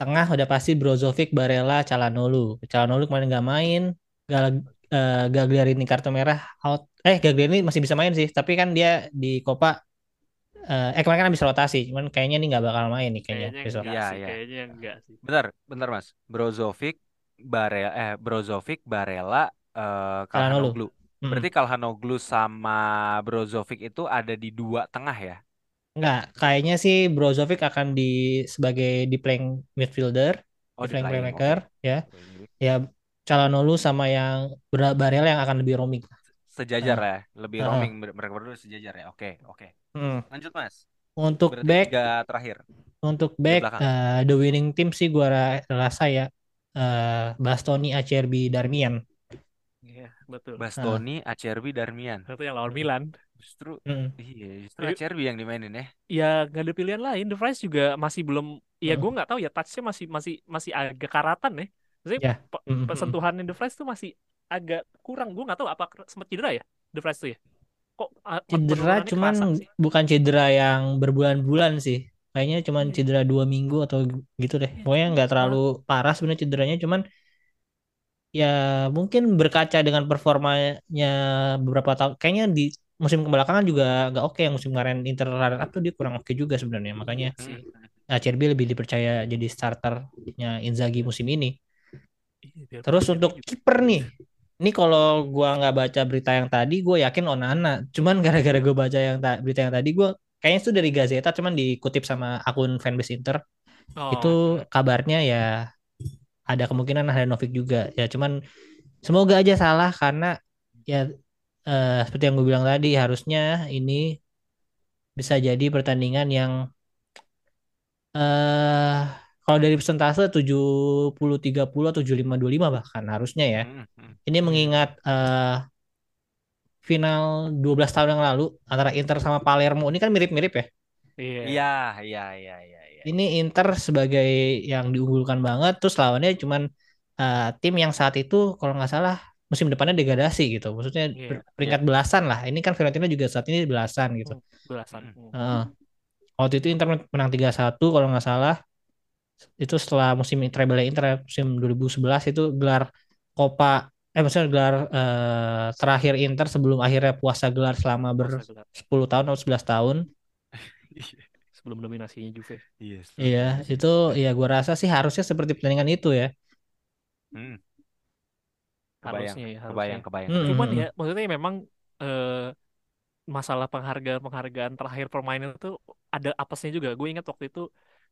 tengah udah pasti Brozovic, Barella, Calhanoglu. Calhanoglu kemarin nggak main, Gal eh, Gagliardini kartu merah out. Eh Gagliardini masih bisa main sih, tapi kan dia di Copa eh, eh kemarin kan habis rotasi, cuman kayaknya nih nggak bakal main nih kayaknya Kayaknya besok. enggak Iya, sih, iya. kayaknya enggak sih. bentar bentar mas Brozovic Barella eh Brozovic Barella eh Calhanoglu. Mm-mm. berarti Calhanoglu sama Brozovic itu ada di dua tengah ya Nggak, kayaknya sih Brozovic akan di sebagai di playing midfielder, oh di playing playmaker oke. ya. Ya Calhanoglu sama yang Bar- Barella yang akan lebih roaming. sejajar Ah. ya lebih Ah. roaming mereka berdua sejajar ya oke oke Mm. lanjut mas Untuk berarti back tiga terakhir Untuk back eh, the winning team sih gua ra- rasa ya eh, Bastoni, Acerbi, Darmian. Betul. Bastoni Acerbi Darmian Satu yang lawan Milan. justru Mm. iya justru Acerbi yang dimainin ya Ya nggak ada pilihan lain. The Fries juga masih belum. Ya Hmm. gue nggak tahu ya touch-nya masih masih masih agak karatan ya. Maksudnya Ya. pe- Mm, mm, pesentuhannya The Fries tuh masih agak kurang. Gue nggak tahu apa sempat cedera ya The Fries tuh ya. Kok ah, Cedera cuman bukan cedera yang berbulan-bulan sih. Kayaknya cuman Iya. cedera dua minggu atau gitu deh. Iya, Pokoknya nggak terlalu parah sebenarnya cederanya. Cuman ya mungkin berkaca dengan performanya beberapa tahun. Kayaknya di musim kebelakangan juga nggak oke. Yang musim kemarin Inter runner up tuh dia kurang oke juga sebenarnya. Makanya sih. Acerbi lebih dipercaya jadi starternya Inzaghi musim ini. Iya, Terus untuk kiper nih, ini kalau gua nggak baca berita yang tadi, gue yakin Onana. Cuman gara-gara gue baca yang ta- berita yang tadi, gue kayaknya itu dari Gazeta, cuman dikutip sama akun fanbase Inter. Oh, Itu kabarnya ya ada kemungkinan Handanovic juga. Ya cuman semoga aja salah karena ya eh, seperti yang gue bilang tadi, harusnya ini bisa jadi pertandingan yang eh kalau dari persentase 70-30 atau 75-25 bahkan harusnya ya. Hmm, hmm. Ini mengingat eh, final 12 tahun yang lalu antara Inter sama Palermo. Ini kan mirip-mirip ya. Iya iya iya iya iya. Ini Inter sebagai yang diunggulkan banget. Terus lawannya cuman eh, tim yang saat itu kalau nggak salah musim depannya degradasi gitu. Maksudnya Iya, ber- peringkat belasan lah. Ini kan Fiorentina juga saat ini belasan gitu. Hmm, Belasan. Heeh. waktu itu Inter menang 3-1 kalau nggak salah. Itu setelah musim treble Inter musim 2011 itu gelar Copa eh maksudnya gelar eh, terakhir Inter sebelum akhirnya puasa gelar selama ber Masa gelar. 10 tahun atau 11 tahun. Sebelum dominasinya Juve. Iya. Iya, itu ya gua rasa sih harusnya seperti pertandingan itu ya. Hmm. Kebayang, Harusnya ya, kebayang, harusnya. kebayang. Hmm. Cuman ya maksudnya memang eh, masalah penghargaan-penghargaan terakhir permainan itu ada apesnya juga. Gue ingat waktu itu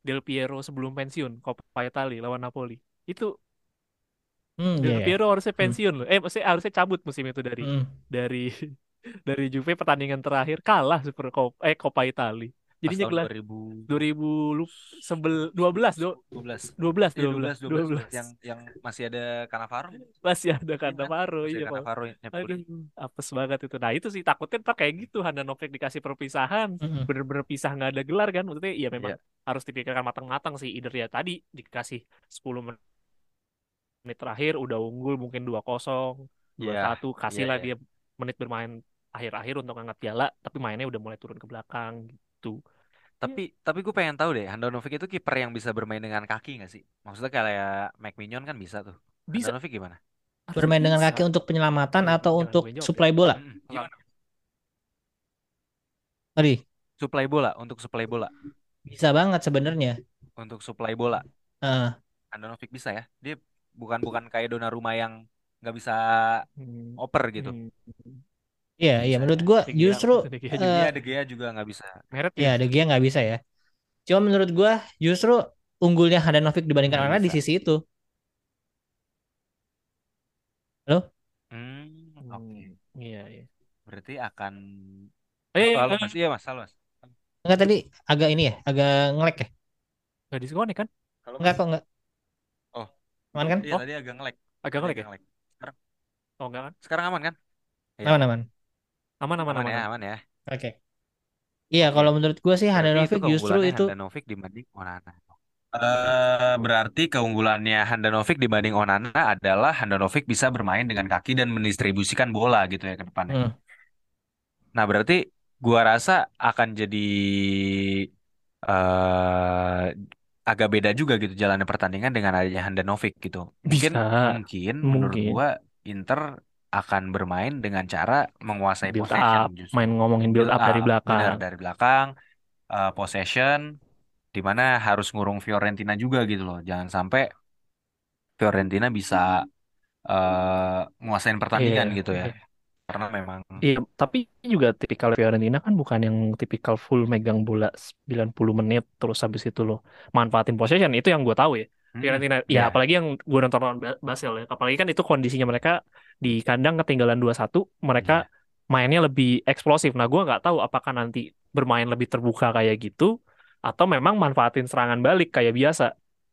Del Piero sebelum pensiun Coppa Italia lawan Napoli. Itu Hmm, Del iya, iya. Piero harusnya pensiun loh. Eh maksudnya harusnya cabut musim itu dari Hmm. dari dari Juve pertandingan terakhir kalah Super Coppa eh Coppa Italia. Tahun gelar 2012 2000 lu sebel 12 do 12 12 Iya, 12 12 12 yang yang masih ada Cannavaro. masih ada kan? Masih iya. Cannavaro Napoli. Aduh, apes banget itu. Nah itu sih takutnya ntar kayak gitu Handanovic dikasih perpisahan, Mm-mm. bener-bener pisah nggak ada gelar kan? Maksudnya iya memang Iya. harus dipikirkan matang-matang sih. Either ya tadi dikasih 10 men- menit terakhir udah unggul mungkin 2-0, 2-1, Iya, kasih iya, lah iya. dia menit bermain akhir-akhir untuk angkat piala, tapi mainnya udah mulai turun ke belakang gitu. Tapi tapi gue pengen tahu deh, Handanovic itu kiper yang bisa bermain dengan kaki nggak sih? Maksudnya kayak Mike Mignon kan bisa tuh. Bisa Handanovic gimana? bermain dengan Bisa. kaki untuk penyelamatan Jangan- atau jangan untuk jawab supply ya. bola? Gimana? Tadi Supply bola untuk supply bola. bisa banget sebenarnya. Untuk supply bola. Eh, Handanovic bisa ya. Dia bukan bukan kayak Donnarumma yang nggak bisa Hmm. oper gitu. Iya iya menurut ya. gua De Gea- justru De Gea eh, juga. Dia De Gea juga nggak bisa. Meret ya De Gea nggak bisa ya. Cuma menurut gua justru unggulnya Handanovic dibandingkan Onana di sisi itu. Hmm, Hmm, oke. Iya, iya. Berarti akan Eh, Halo, eh, Mas. Iya, Mas. Halo, Mas. Enggak tadi agak ini ya, agak ngelek ya? nggak diskonik kan? Halo, Enggak kok enggak. Oh. Aman kan? Iya, Oh. tadi agak ngelek. Agak ngelek ya? agak ngelek. Sekarang, Oh, enggak kan? sekarang aman kan? Iya. Aman aman. Aman, aman, Aman aman. ya, aman. aman ya. Oke. Iya, kalau menurut gua sih Handanovic justru itu Handanovic dibanding Onana. Eh, berarti keunggulannya Handanovic dibanding Onana adalah Handanovic bisa bermain dengan kaki dan mendistribusikan bola gitu ya ke depannya. Hmm. Nah, berarti gua rasa akan jadi eh agak beda juga gitu jalannya pertandingan dengan adanya Handanovic gitu. Mungkin Bisa. mungkin menurut Mungkin. gua Inter akan bermain dengan cara menguasai Build possession up, justru. main ngomongin build Build up dari up, benar belakang. dari belakang eh, possession di mana harus ngurung Fiorentina juga gitu loh. Jangan sampai Fiorentina bisa eh nguasain pertandingan Iya, gitu ya. iya. Karena memang Iya, tapi juga tipikal Fiorentina kan bukan yang tipikal full megang bola 90 menit terus habis itu loh manfaatin possession itu yang gue tahu ya. Mm-mm. Fiorentina, ya apalagi yang gue nonton lawan Ba- Basel ya. Apalagi kan itu kondisinya mereka di kandang ketinggalan 2-1, mereka mainnya lebih eksplosif. Nah, gue nggak tahu apakah nanti bermain lebih terbuka kayak gitu atau memang manfaatin serangan balik kayak biasa.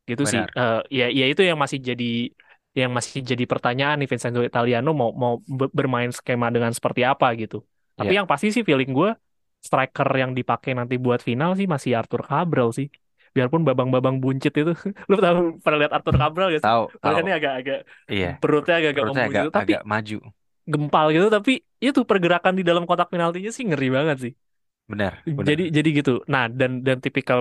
Gitu sih. Benar. Eh, ya ya itu yang masih jadi yang masih jadi pertanyaan nih Vincenzo Italiano mau mau be- bermain skema dengan seperti apa gitu. Tapi Iya. yang pasti sih feeling gue striker yang dipakai nanti buat final sih masih Arthur Cabral sih. Biarpun babang-babang buncit itu. Lu tahu pernah lihat Arthur Cabral sih? Tahu. Badannya agak-agak Iya. perutnya agak-agak Perutnya agak gitu, tapi agak maju. gempal gitu tapi itu pergerakan di dalam kotak penaltinya sih ngeri banget sih. Benar, benar. Jadi jadi gitu. Nah, dan dan tipikal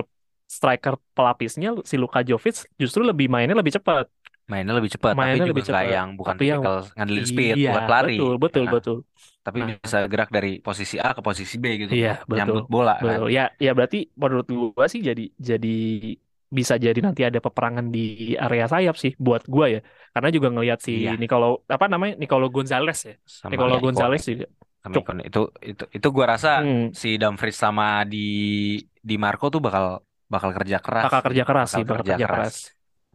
striker pelapisnya si Luka Jovic justru lebih mainnya lebih cepat. Mainnya lebih cepat, tapi Mainnya juga lebih nggak cepat. yang bukan Tapi yang tipikal ngandelin speed iya, buat lari. betul, betul, Nah, betul. Tapi Nah. bisa gerak dari posisi A ke posisi B gitu. Iya, betul. Nyambut bola kan. Betul. Ya, ya berarti menurut gua sih jadi jadi bisa jadi nanti ada peperangan di area sayap sih buat gua ya. Karena juga ngelihat si Iya. Nicolo apa namanya? Nicolo Gonzalez ya. Sama Nicolo Icon. Gonzalez juga. Sama. Itu itu itu gua rasa Hmm, si Dumfries sama di di Marco tuh bakal bakal kerja keras. bakal kerja keras Bakal sih, bakal kerja kerja keras. keras.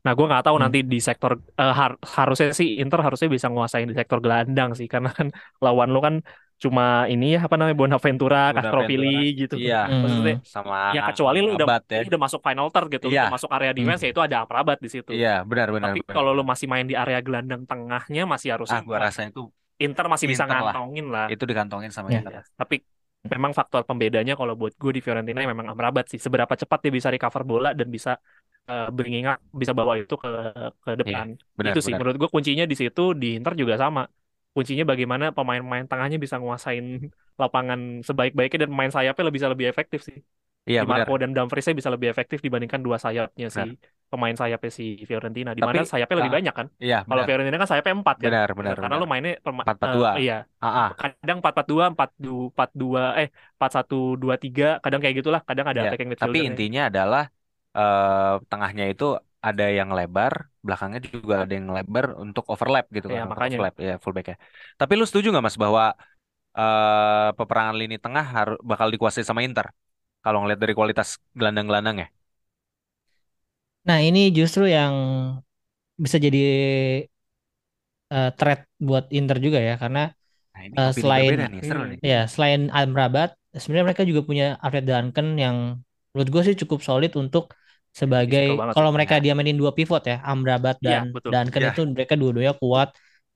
Nah, gua nggak tahu Hmm. nanti di sektor eh, har- harusnya sih Inter harusnya bisa nguasain di sektor gelandang sih karena kan lawan lu kan cuma ini ya apa namanya Bonaventura, Bonaventura. Castrovilli gitu. Iya, Hmm. Maksudnya sama ya kecuali lu udah ya. udah masuk final third gitu, Iya. udah masuk area defense ya itu ada Amrabat di situ. Iya, benar benar Tapi benar. kalau lu masih main di area gelandang tengahnya masih ah harusnya gua rasa itu Inter masih bisa Inter lah. ngantongin lah. itu dikantongin sama Ya. Inter. Tapi memang faktor pembedanya kalau buat gue di Fiorentina ya memang Amrabat sih. Seberapa cepat dia bisa recover bola dan bisa uh, bringing up, bisa bawa itu ke ke depan. Iya, Benar itu sih benar. menurut gue kuncinya di situ di Inter juga sama. Kuncinya bagaimana pemain-pemain tengahnya bisa nguasain lapangan sebaik-baiknya dan pemain sayapnya lebih bisa lebih efektif sih. Iya Di benar. Marco dan Dumfriesnya bisa lebih efektif dibandingkan dua sayapnya si pemain sayapnya si Fiorentina. Di mana Tapi- sayapnya lebih ah, banyak kan? Iya, Kalau. Fiorentina kan sayapnya empat kan? Benar benar. Karena benar. lu mainnya pema- 4-4-2. eh, iya, ah. kadang 4-4-2, 4-2 eh 4-1-2-3, kadang kayak gitulah, kadang ada Iya, attacking Tapi midfielder intinya adalah eh, tengahnya itu ada yang lebar, belakangnya juga ada yang lebar untuk overlap gitu Iya, kan, makanya. overlap ya fullback ya. Tapi lu setuju nggak mas bahwa eh, peperangan lini tengah harus bakal dikuasai sama Inter? Kalau ngeliat dari kualitas gelandang-gelandang ya. Nah, ini justru yang bisa jadi eh, threat buat Inter juga ya karena Nah ini opini selain- nih, seru nih. ya selain Amrabat sebenarnya mereka juga punya Alfred Duncan yang menurut gue sih cukup solid untuk sebagai Fisikal banget kalau mereka Ya. dia mainin dua pivot ya Amrabat Iya, dan betul. Duncan Iya. itu mereka dua-duanya kuat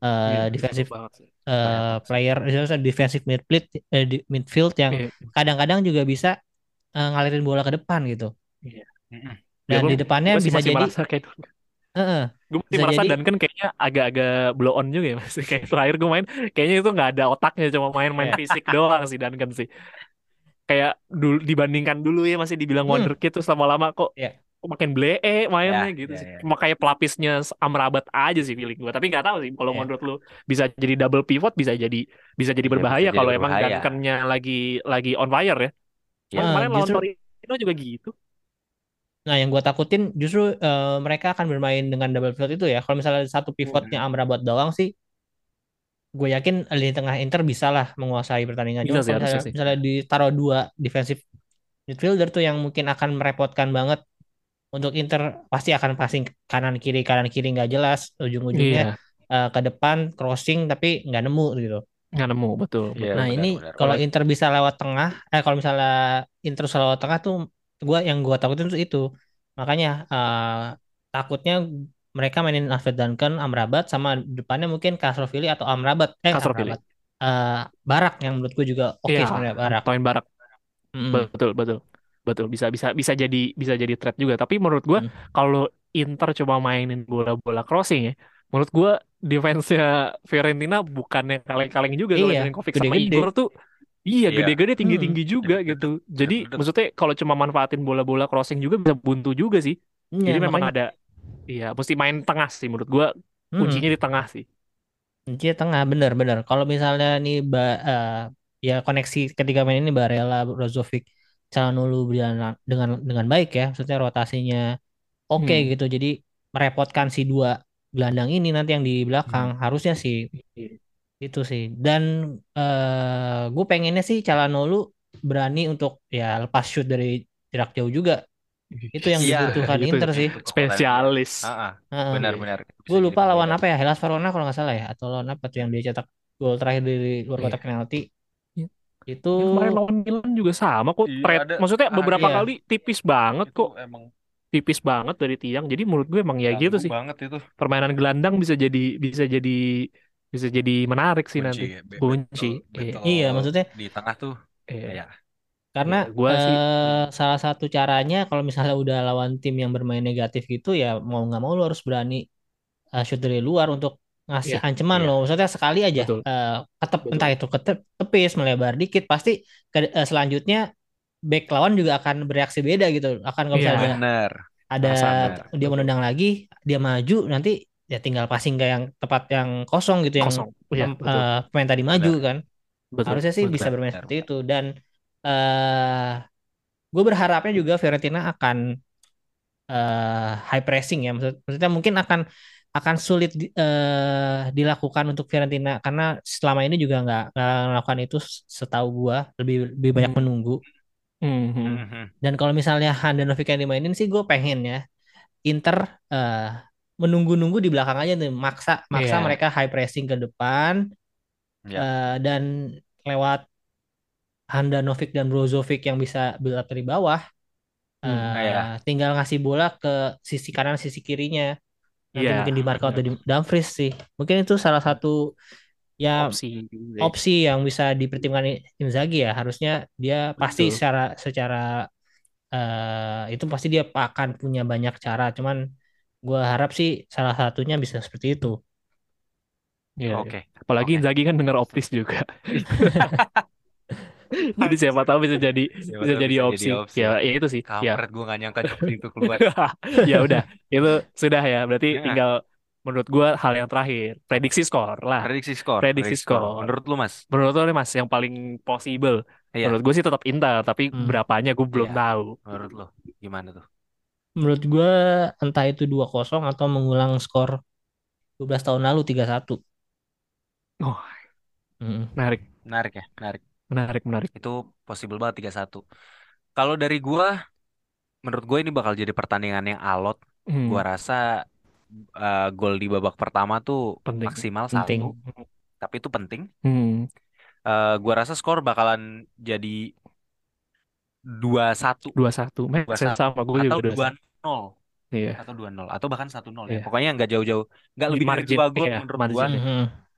eh Iya, banget sih. eh, Banget. player misalnya defensive midfield di- midfield yang Iya. kadang-kadang juga bisa eh, ngalirin bola ke depan gitu Mm-mm. Dan Biarpun di depannya gue sih bisa masih jadi merasa kayak Heeh. gue masih Bisa merasa jadi- dan kan kayaknya agak-agak blow on juga ya mas kayak terakhir gue main kayaknya itu nggak ada otaknya cuma main-main Iya. fisik doang sih Duncan sih kayak dulu dibandingkan dulu ya masih dibilang Hmm. wonderkid terus lama-lama kok Iya. makin blee mainnya Ya, gitu ya, sih. ya. Kayak pelapisnya Amrabat aja sih feeling gue. Tapi nggak tahu sih kalau Iya. menurut lu bisa jadi double pivot bisa jadi bisa jadi Iya, berbahaya kalau emang. Duncan-nya lagi lagi on fire ya. Cuman Ah, kemarin lawan justru- Torino juga gitu. Nah, yang gue takutin justru eh, mereka akan bermain dengan double pivot itu ya. Kalau misalnya satu pivotnya Amrabat doang sih, gue yakin lini tengah Inter bisa lah menguasai pertandingan. Bisa Cuma sih, kalau misalnya, sih. misalnya ditaruh dua defensive midfielder tuh yang mungkin akan merepotkan banget untuk Inter pasti akan passing kanan kiri kanan kiri nggak jelas ujung-ujungnya Iya, eh, ke depan crossing tapi nggak nemu gitu. nggak nemu betul. Iya, betul. Nah benar, ini benar. kalau Kalau- Inter bisa lewat tengah, eh kalau misalnya Inter bisa lewat tengah tuh, gua yang gua takutin tuh itu. Makanya eh, takutnya mereka mainin Alfred Duncan, Amrabat, sama depannya mungkin Castrovilli atau Amrabat, eh Castrovilli. Amrabat, Eh, Barak yang menurut gue juga oke Iya, sebenarnya Barak. Toin Barak. Mm-mm. Betul, betul. Betul, bisa bisa bisa jadi bisa jadi threat juga. Tapi menurut gua Hmm. kalau Inter coba mainin bola-bola crossing ya, menurut gua defense-nya Fiorentina bukannya kaleng-kaleng juga kalau Iya, Milinkovic sama gede-gede. Igor tuh Iya, Iya. gede-gede tinggi-tinggi juga Gede-gede. gitu. Jadi maksudnya kalau cuma manfaatin bola-bola crossing juga bisa buntu juga sih. Iya, Jadi memang makanya- ada Iya, mesti main tengah sih menurut gua Mm-mm. kuncinya di tengah sih. Kunci tengah bener-bener. Kalau misalnya nih ba, eh, ya koneksi ketika main ini Barella, Brozovic, Calhanoglu berjalan dengan dengan baik ya. Maksudnya rotasinya oke Hmm. gitu. Jadi merepotkan si dua gelandang ini nanti yang di belakang harusnya sih itu sih. Dan eh gue pengennya sih Calhanoglu berani untuk ya lepas shoot dari jarak jauh juga. Itu yang Iya, dibutuhkan itu Inter sih. Spesialis. benar-benar. Bisa Gue lupa lawan apa ya Hellas Verona kalau nggak salah ya atau lawan apa tuh yang dia cetak gol terakhir dari luar kotak Iya. penalti Iya. itu Ya, kemarin lawan Milan juga sama kok. Iya, ada- maksudnya ah, beberapa iya. kali tipis banget Itu kok. emang Tipis banget dari tiang. Jadi menurut gue emang ya gitu sih. banget itu. Permainan gelandang bisa jadi bisa jadi bisa jadi menarik sih Kunci nanti. ya, be- Kunci. battle- Iya. battle Iya, maksudnya di tengah tuh Iya. ya karena Iya, gua sih- eh, salah satu caranya kalau misalnya udah lawan tim yang bermain negatif gitu ya mau nggak mau lu harus berani eh, shoot dari luar untuk ngasih Iya, ancaman iya. loh maksudnya sekali aja Betul. eh, ketep Betul. entah itu ketep tepis melebar dikit pasti ke- eh, selanjutnya back lawan juga akan bereaksi beda gitu akan kalau Iya. misalnya ada bener ada benar. dia menendang lagi dia maju nanti ya tinggal passing ke yang tepat yang kosong gitu yang Kosong. Pem- betul. eh, pemain tadi maju kan Betul. harusnya sih betul. bisa bermain benar, seperti itu dan eh gue berharapnya juga Fiorentina akan eh high pressing ya maksud, maksudnya mungkin akan akan sulit eh, dilakukan untuk Fiorentina karena selama ini juga nggak melakukan itu setahu gua lebih lebih banyak Hmm. menunggu Mhm. Mhm. dan kalau misalnya Handanovic yang dimainin sih gue pengen ya Inter eh, menunggu-nunggu di belakang aja nih maksa maksa Iya. mereka high pressing ke depan Ya. eh, dan lewat Handanovic dan Brozovic yang bisa build up dari bawah Hmm, eh, iya. tinggal ngasih bola ke sisi kanan sisi kirinya nanti Iya, mungkin di mark out benar. dari Dumfries sih mungkin itu salah satu ya Opsi ya. opsi yang bisa dipertimbangkan Inzaghi ya harusnya dia pasti Betul. secara secara eh, itu pasti dia akan punya banyak cara cuman gua harap sih salah satunya bisa seperti itu Iya, iya. Oke. Apalagi Oke. Inzaghi kan dengar optis juga. Jadi siapa tahu bisa jadi Siapa bisa jadi bisa opsi. jadi opsi. Ya, ya itu sih. Ya. Kampret gue gak nyangka itu keluar. ya udah, itu sudah ya. Berarti Ya. tinggal menurut gua hal yang terakhir, prediksi skor lah. Prediksi skor. Prediksi skor. Menurut lu mas? Menurut lo nih Mas, yang paling possible. Iya. Menurut gue sih tetap Inter, tapi Hmm. berapanya gue belum Iya. tahu. Menurut lu gimana tuh? Menurut gua entah itu 2-0 atau mengulang skor 12 tahun lalu 3-1 Oh, Mm. menarik, Menarik ya, menarik. menarik, menarik. Itu possible banget 3-1. Kalau dari gua, menurut gue ini bakal jadi pertandingan yang alot. Hmm, Gua rasa eh, gol di babak pertama tuh Penting. maksimal Penting. satu, tapi itu penting. Hmm, Eh, gua rasa skor bakalan jadi 2-1 dua satu, sense 2-1 sama gue juga dua 2-0 Iya. atau 2-0 atau bahkan 1-0 ya. Iya. Pokoknya nggak jauh-jauh, nggak lebih dari margin, dua gol iya, menurut margin. gua.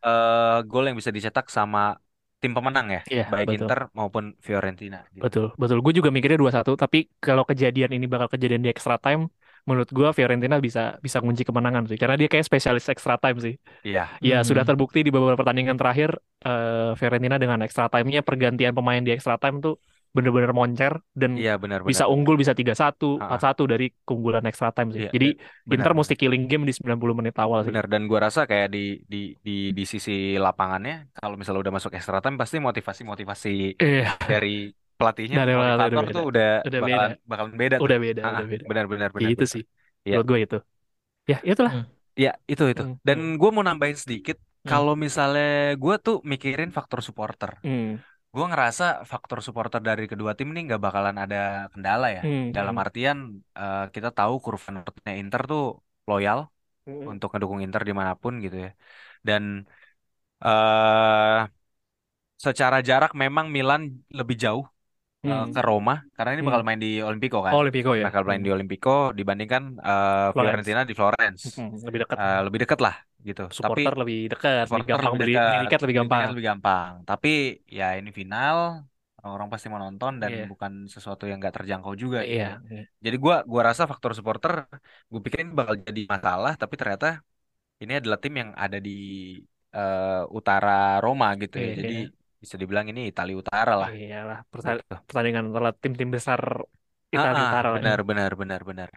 Eh, gol yang bisa dicetak sama tim pemenang ya, Iya, baik betul. Inter maupun Fiorentina. gitu. Betul, betul. Gue juga mikirnya 2-1, tapi kalau kejadian ini bakal kejadian di extra time, menurut gue Fiorentina bisa bisa kunci kemenangan sih. Karena dia kayak spesialis extra time sih. Iya, Ya, Hmm. sudah terbukti di beberapa pertandingan terakhir eh, Fiorentina dengan extra time-nya pergantian pemain di extra time tuh bener-bener moncer dan Iya benar bisa benar. unggul bisa 3-1, Ah, ah. 4-1 dari keunggulan extra time sih. Iya, Jadi benar. Inter mesti killing game di 90 menit awal sih. Benar dan gua rasa kayak di di di di sisi lapangannya kalau misalnya udah masuk extra time pasti motivasi-motivasi Iya, dari pelatihnya Dari udah motivator beda. tuh udah Udah bakalan beda. bakalan beda tuh. udah beda, Ah, udah ah, beda. benar benar benar. Itu benar. sih. Iya. Menurut gue itu. Ya, itulah. Hmm. Ya itu itu. Hmm, Dan gue mau nambahin sedikit. Hmm. Kalau misalnya gue tuh mikirin faktor supporter, Hmm. Gue ngerasa faktor supporter dari kedua tim nih nggak bakalan ada kendala ya. Hmm. Dalam hmm. artian eh, kita tahu kurva netnya Inter tuh loyal Hmm. untuk ngedukung Inter di mana pun gitu ya. Dan eh secara jarak memang Milan lebih jauh Hmm. ke Roma karena ini bakal Hmm. main di Olimpico kan. Oh, Olympico ya. Bakal main Hmm. di Olimpico dibandingkan eh, Florence. Fiorentina di Florence. Hmm, Lebih dekat. Eh, lebih deket lah gitu. Tapi Supporter lebih dekat, lebih gampang lebih dekat, beli tiket lebih gampang. lebih gampang. Tapi ya ini final, orang pasti mau nonton dan Iya. bukan sesuatu yang nggak terjangkau juga gitu. Iya. iya. Jadi gua gua rasa faktor supporter gue pikirin bakal jadi masalah, tapi ternyata ini adalah tim yang ada di eh, utara Roma gitu ya. Iya, Jadi iya. Bisa dibilang ini Italia Utara lah. Iyalah, Gitu. pertandingan antara tim-tim besar Ah, Italia ah, Utara lah. ya. benar benar benar benar.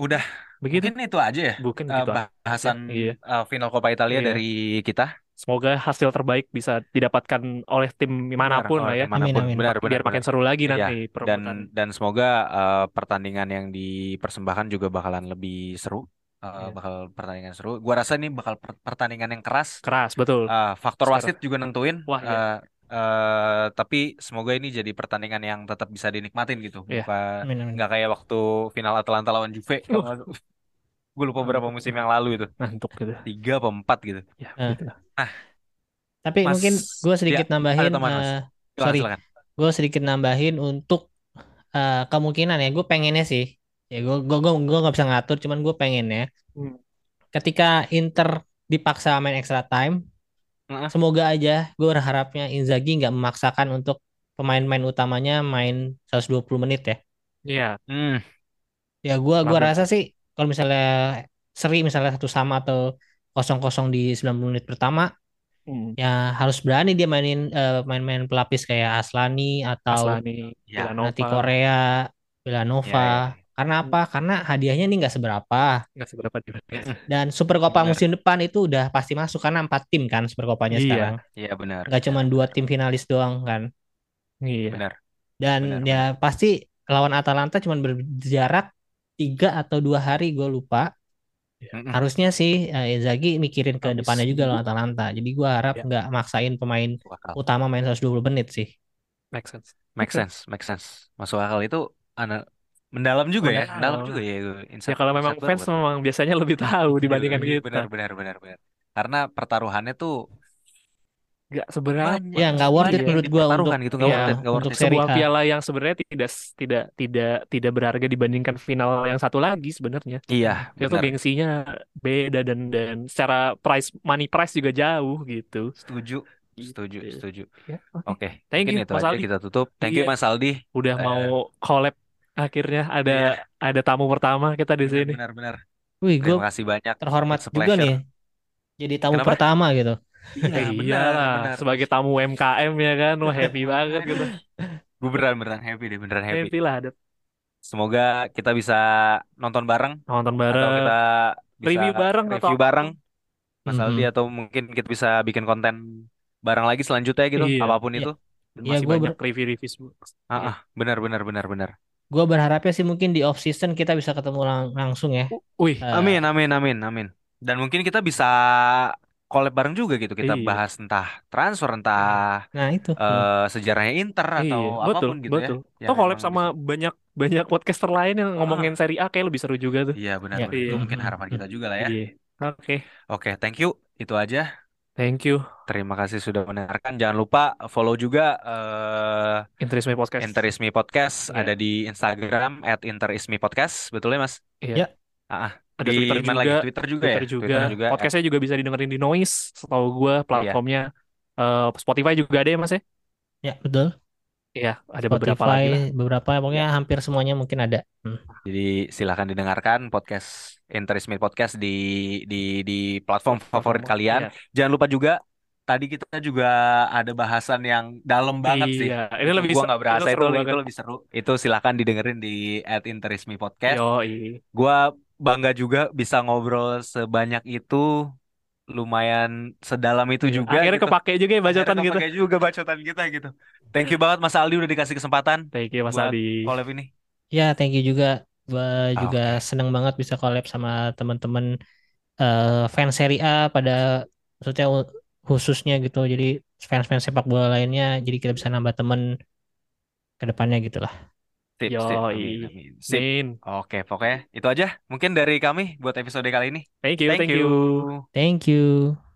Udah, Begitu. mungkin itu aja ya Bukan eh, gitu bahasan Iya. eh, final Coppa Italia Iya. dari kita. Semoga hasil terbaik bisa didapatkan oleh tim mana pun lah oleh ya. tim mana pun. Amin, amin. Benar, benar, Biar makin benar. seru lagi Iya, nanti dan perebutan. dan semoga eh, pertandingan yang dipersembahkan juga bakalan lebih seru. Eh, Iya. bakal pertandingan seru. Gua rasa ini bakal per- pertandingan yang keras. Keras, betul. Eh, faktor wasit juga nentuin. Wah, iya. Eh, eh, tapi semoga ini jadi pertandingan yang tetap bisa dinikmatin gitu. Iya. Bukan Amin, amin. nggak kayak waktu final Atalanta lawan Juve. Uh. Gue lupa berapa musim yang lalu itu. Ngantuk gitu. Tiga apa empat gitu. Ya, Ah. gitu. Tapi Mas- mungkin gue sedikit ya, nambahin, Mas. eh, Silakan, sorry, gue sedikit nambahin untuk eh, kemungkinan ya. Gue pengennya sih, ya gue gue gue gue nggak bisa ngatur, cuman gue pengennya Hmm. ketika Inter dipaksa main extra time, Heeh. semoga aja gue berharapnya Inzaghi nggak memaksakan untuk pemain-pemain utamanya main 120 menit ya. Iya. Hmm, Ya gua gua rasa sih kalau misalnya seri misalnya satu sama atau kosong kosong di 90 menit pertama Hmm. ya harus berani dia mainin eh, main-main pelapis kayak Aslani atau Aslani, Ya, nanti Villanova, Korea, ya, Villanova. ya. Karena apa? Karena hadiahnya ini nggak seberapa nggak seberapa juga. dan Super Copa Benar. musim depan itu udah pasti masuk karena empat tim kan Super Copanya Iya. sekarang. Iya benar. Nggak cuma dua tim finalis doang kan. Iya. Benar. Dan Benar, ya pasti lawan Atalanta cuma berjarak tiga atau dua hari gue lupa. Mm-mm. Harusnya sih eh, Inzaghi mikirin ke Habis depannya juga lawan Atalanta. Jadi gua harap Ya. nggak maksain pemain Masuk akal. utama main 120 menit sih. Make sense. Make sense, make sense. Masuk akal itu ana mendalam juga ya, Mendalam. juga ya itu. Ya Insight, kalau memang insight fans banget. memang biasanya lebih tahu dibandingkan Iya, kita. Benar, benar, benar, benar. Karena pertaruhannya tuh Nggak seberapa. banyak, Ya nggak worth it Iya. menurut gua untuk Pertaruhan gitu nggak Iya, worth it, nggak worth untuk it. seri Sebuah A. piala yang sebenarnya tidak tidak tidak tidak berharga dibandingkan final yang satu lagi sebenarnya. Iya, Itu benar. gengsinya beda dan dan secara price money price juga jauh gitu. Setuju, setuju, Gitu. setuju. Ya, oke. Oke, Thank mungkin you, itu Mas Aldi. kita tutup. Thank you Iya. Mas Aldi. Udah Eh, mau collab akhirnya ada Iya. ada tamu pertama kita di sini. benar, benar. Wih, gue Terima kasih banyak. terhormat juga nih. Jadi tamu Kenapa? pertama gitu. Iya, Eh, benar, sebagai tamu UMKM ya kan, wah happy banget gitu. Gue beneran beneran happy deh, beneran happy. Happy lah ada Semoga kita bisa nonton bareng nonton atau bareng, kita bisa review bareng atau review apa. bareng Mas Mhm. Aldi atau mungkin kita bisa bikin konten bareng lagi selanjutnya gitu, Iya. apa pun Iya. itu. Iya, masih gua banyak review-review semua. Ah, ah, benar benar benar benar. Gue berharapnya sih mungkin di off season kita bisa ketemu lang- langsung ya. Wih, Eh, Amin amin amin amin. Dan mungkin kita bisa collab bareng juga gitu. Kita Iya. bahas entah transfer entah Nah itu. eh, sejarahnya Inter atau iya, betul, apa pun gitu betul. ya. Yang collab sama banyak banyak podcaster lain yang Ah. ngomongin seri A kayak lebih seru juga tuh. Iya benar Ya. benar. Itu Iya. mungkin harapan kita juga lah ya. Iya. Oke, Oke, thank you. Itu aja. Thank you. Terima kasih sudah mendengarkan. Jangan lupa follow juga eh Interisme Podcast. Interismi Podcast Iya. ada di Instagram @interismipodcast. Betul ya, Mas? Iya. Ya. Ah, ah. Ada di Twitter mana juga, lagi? Twitter juga Twitter ya? juga. Twitter juga. Podcastnya juga bisa didengerin di Noise. Setahu gue Iya. platformnya eh, Spotify juga ada ya Mas ya? Ya betul. Iya, ada beberapa lagi lah. Spotify beberapa pokoknya hampir semuanya mungkin ada. Hmm. Jadi silahkan didengarkan podcast Interismi Podcast di di di platform favorit Platform, kalian. iya. Jangan lupa juga tadi kita juga ada bahasan yang dalam banget sih. Iya, ini Itu lebih gua nggak berasa itu itu seru itu banget. lebih seru. Itu silakan didengerin di @interismi podcast. Yoi. Gua bangga juga bisa ngobrol sebanyak itu, lumayan sedalam itu Iya, juga Akhirnya gitu. kepake juga ya bacotan Akhirnya gitu. kepake juga bacotan kita gitu. Thank you banget Mas Aldi udah dikasih kesempatan Thank you Mas buat Aldi. collab ini. Ya, thank you juga. Gua juga Oke. seneng banget bisa collab sama teman-teman eh, fans Serie A pada maksudnya khususnya gitu. Jadi fans-fans sepak bola lainnya jadi kita bisa nambah temen ke depannya gitu lah. Sip. Amin, Yoi. amin. Sip. Oke, pokoknya itu aja mungkin dari kami buat episode kali ini. Thank you, Thank thank you. you. Thank you.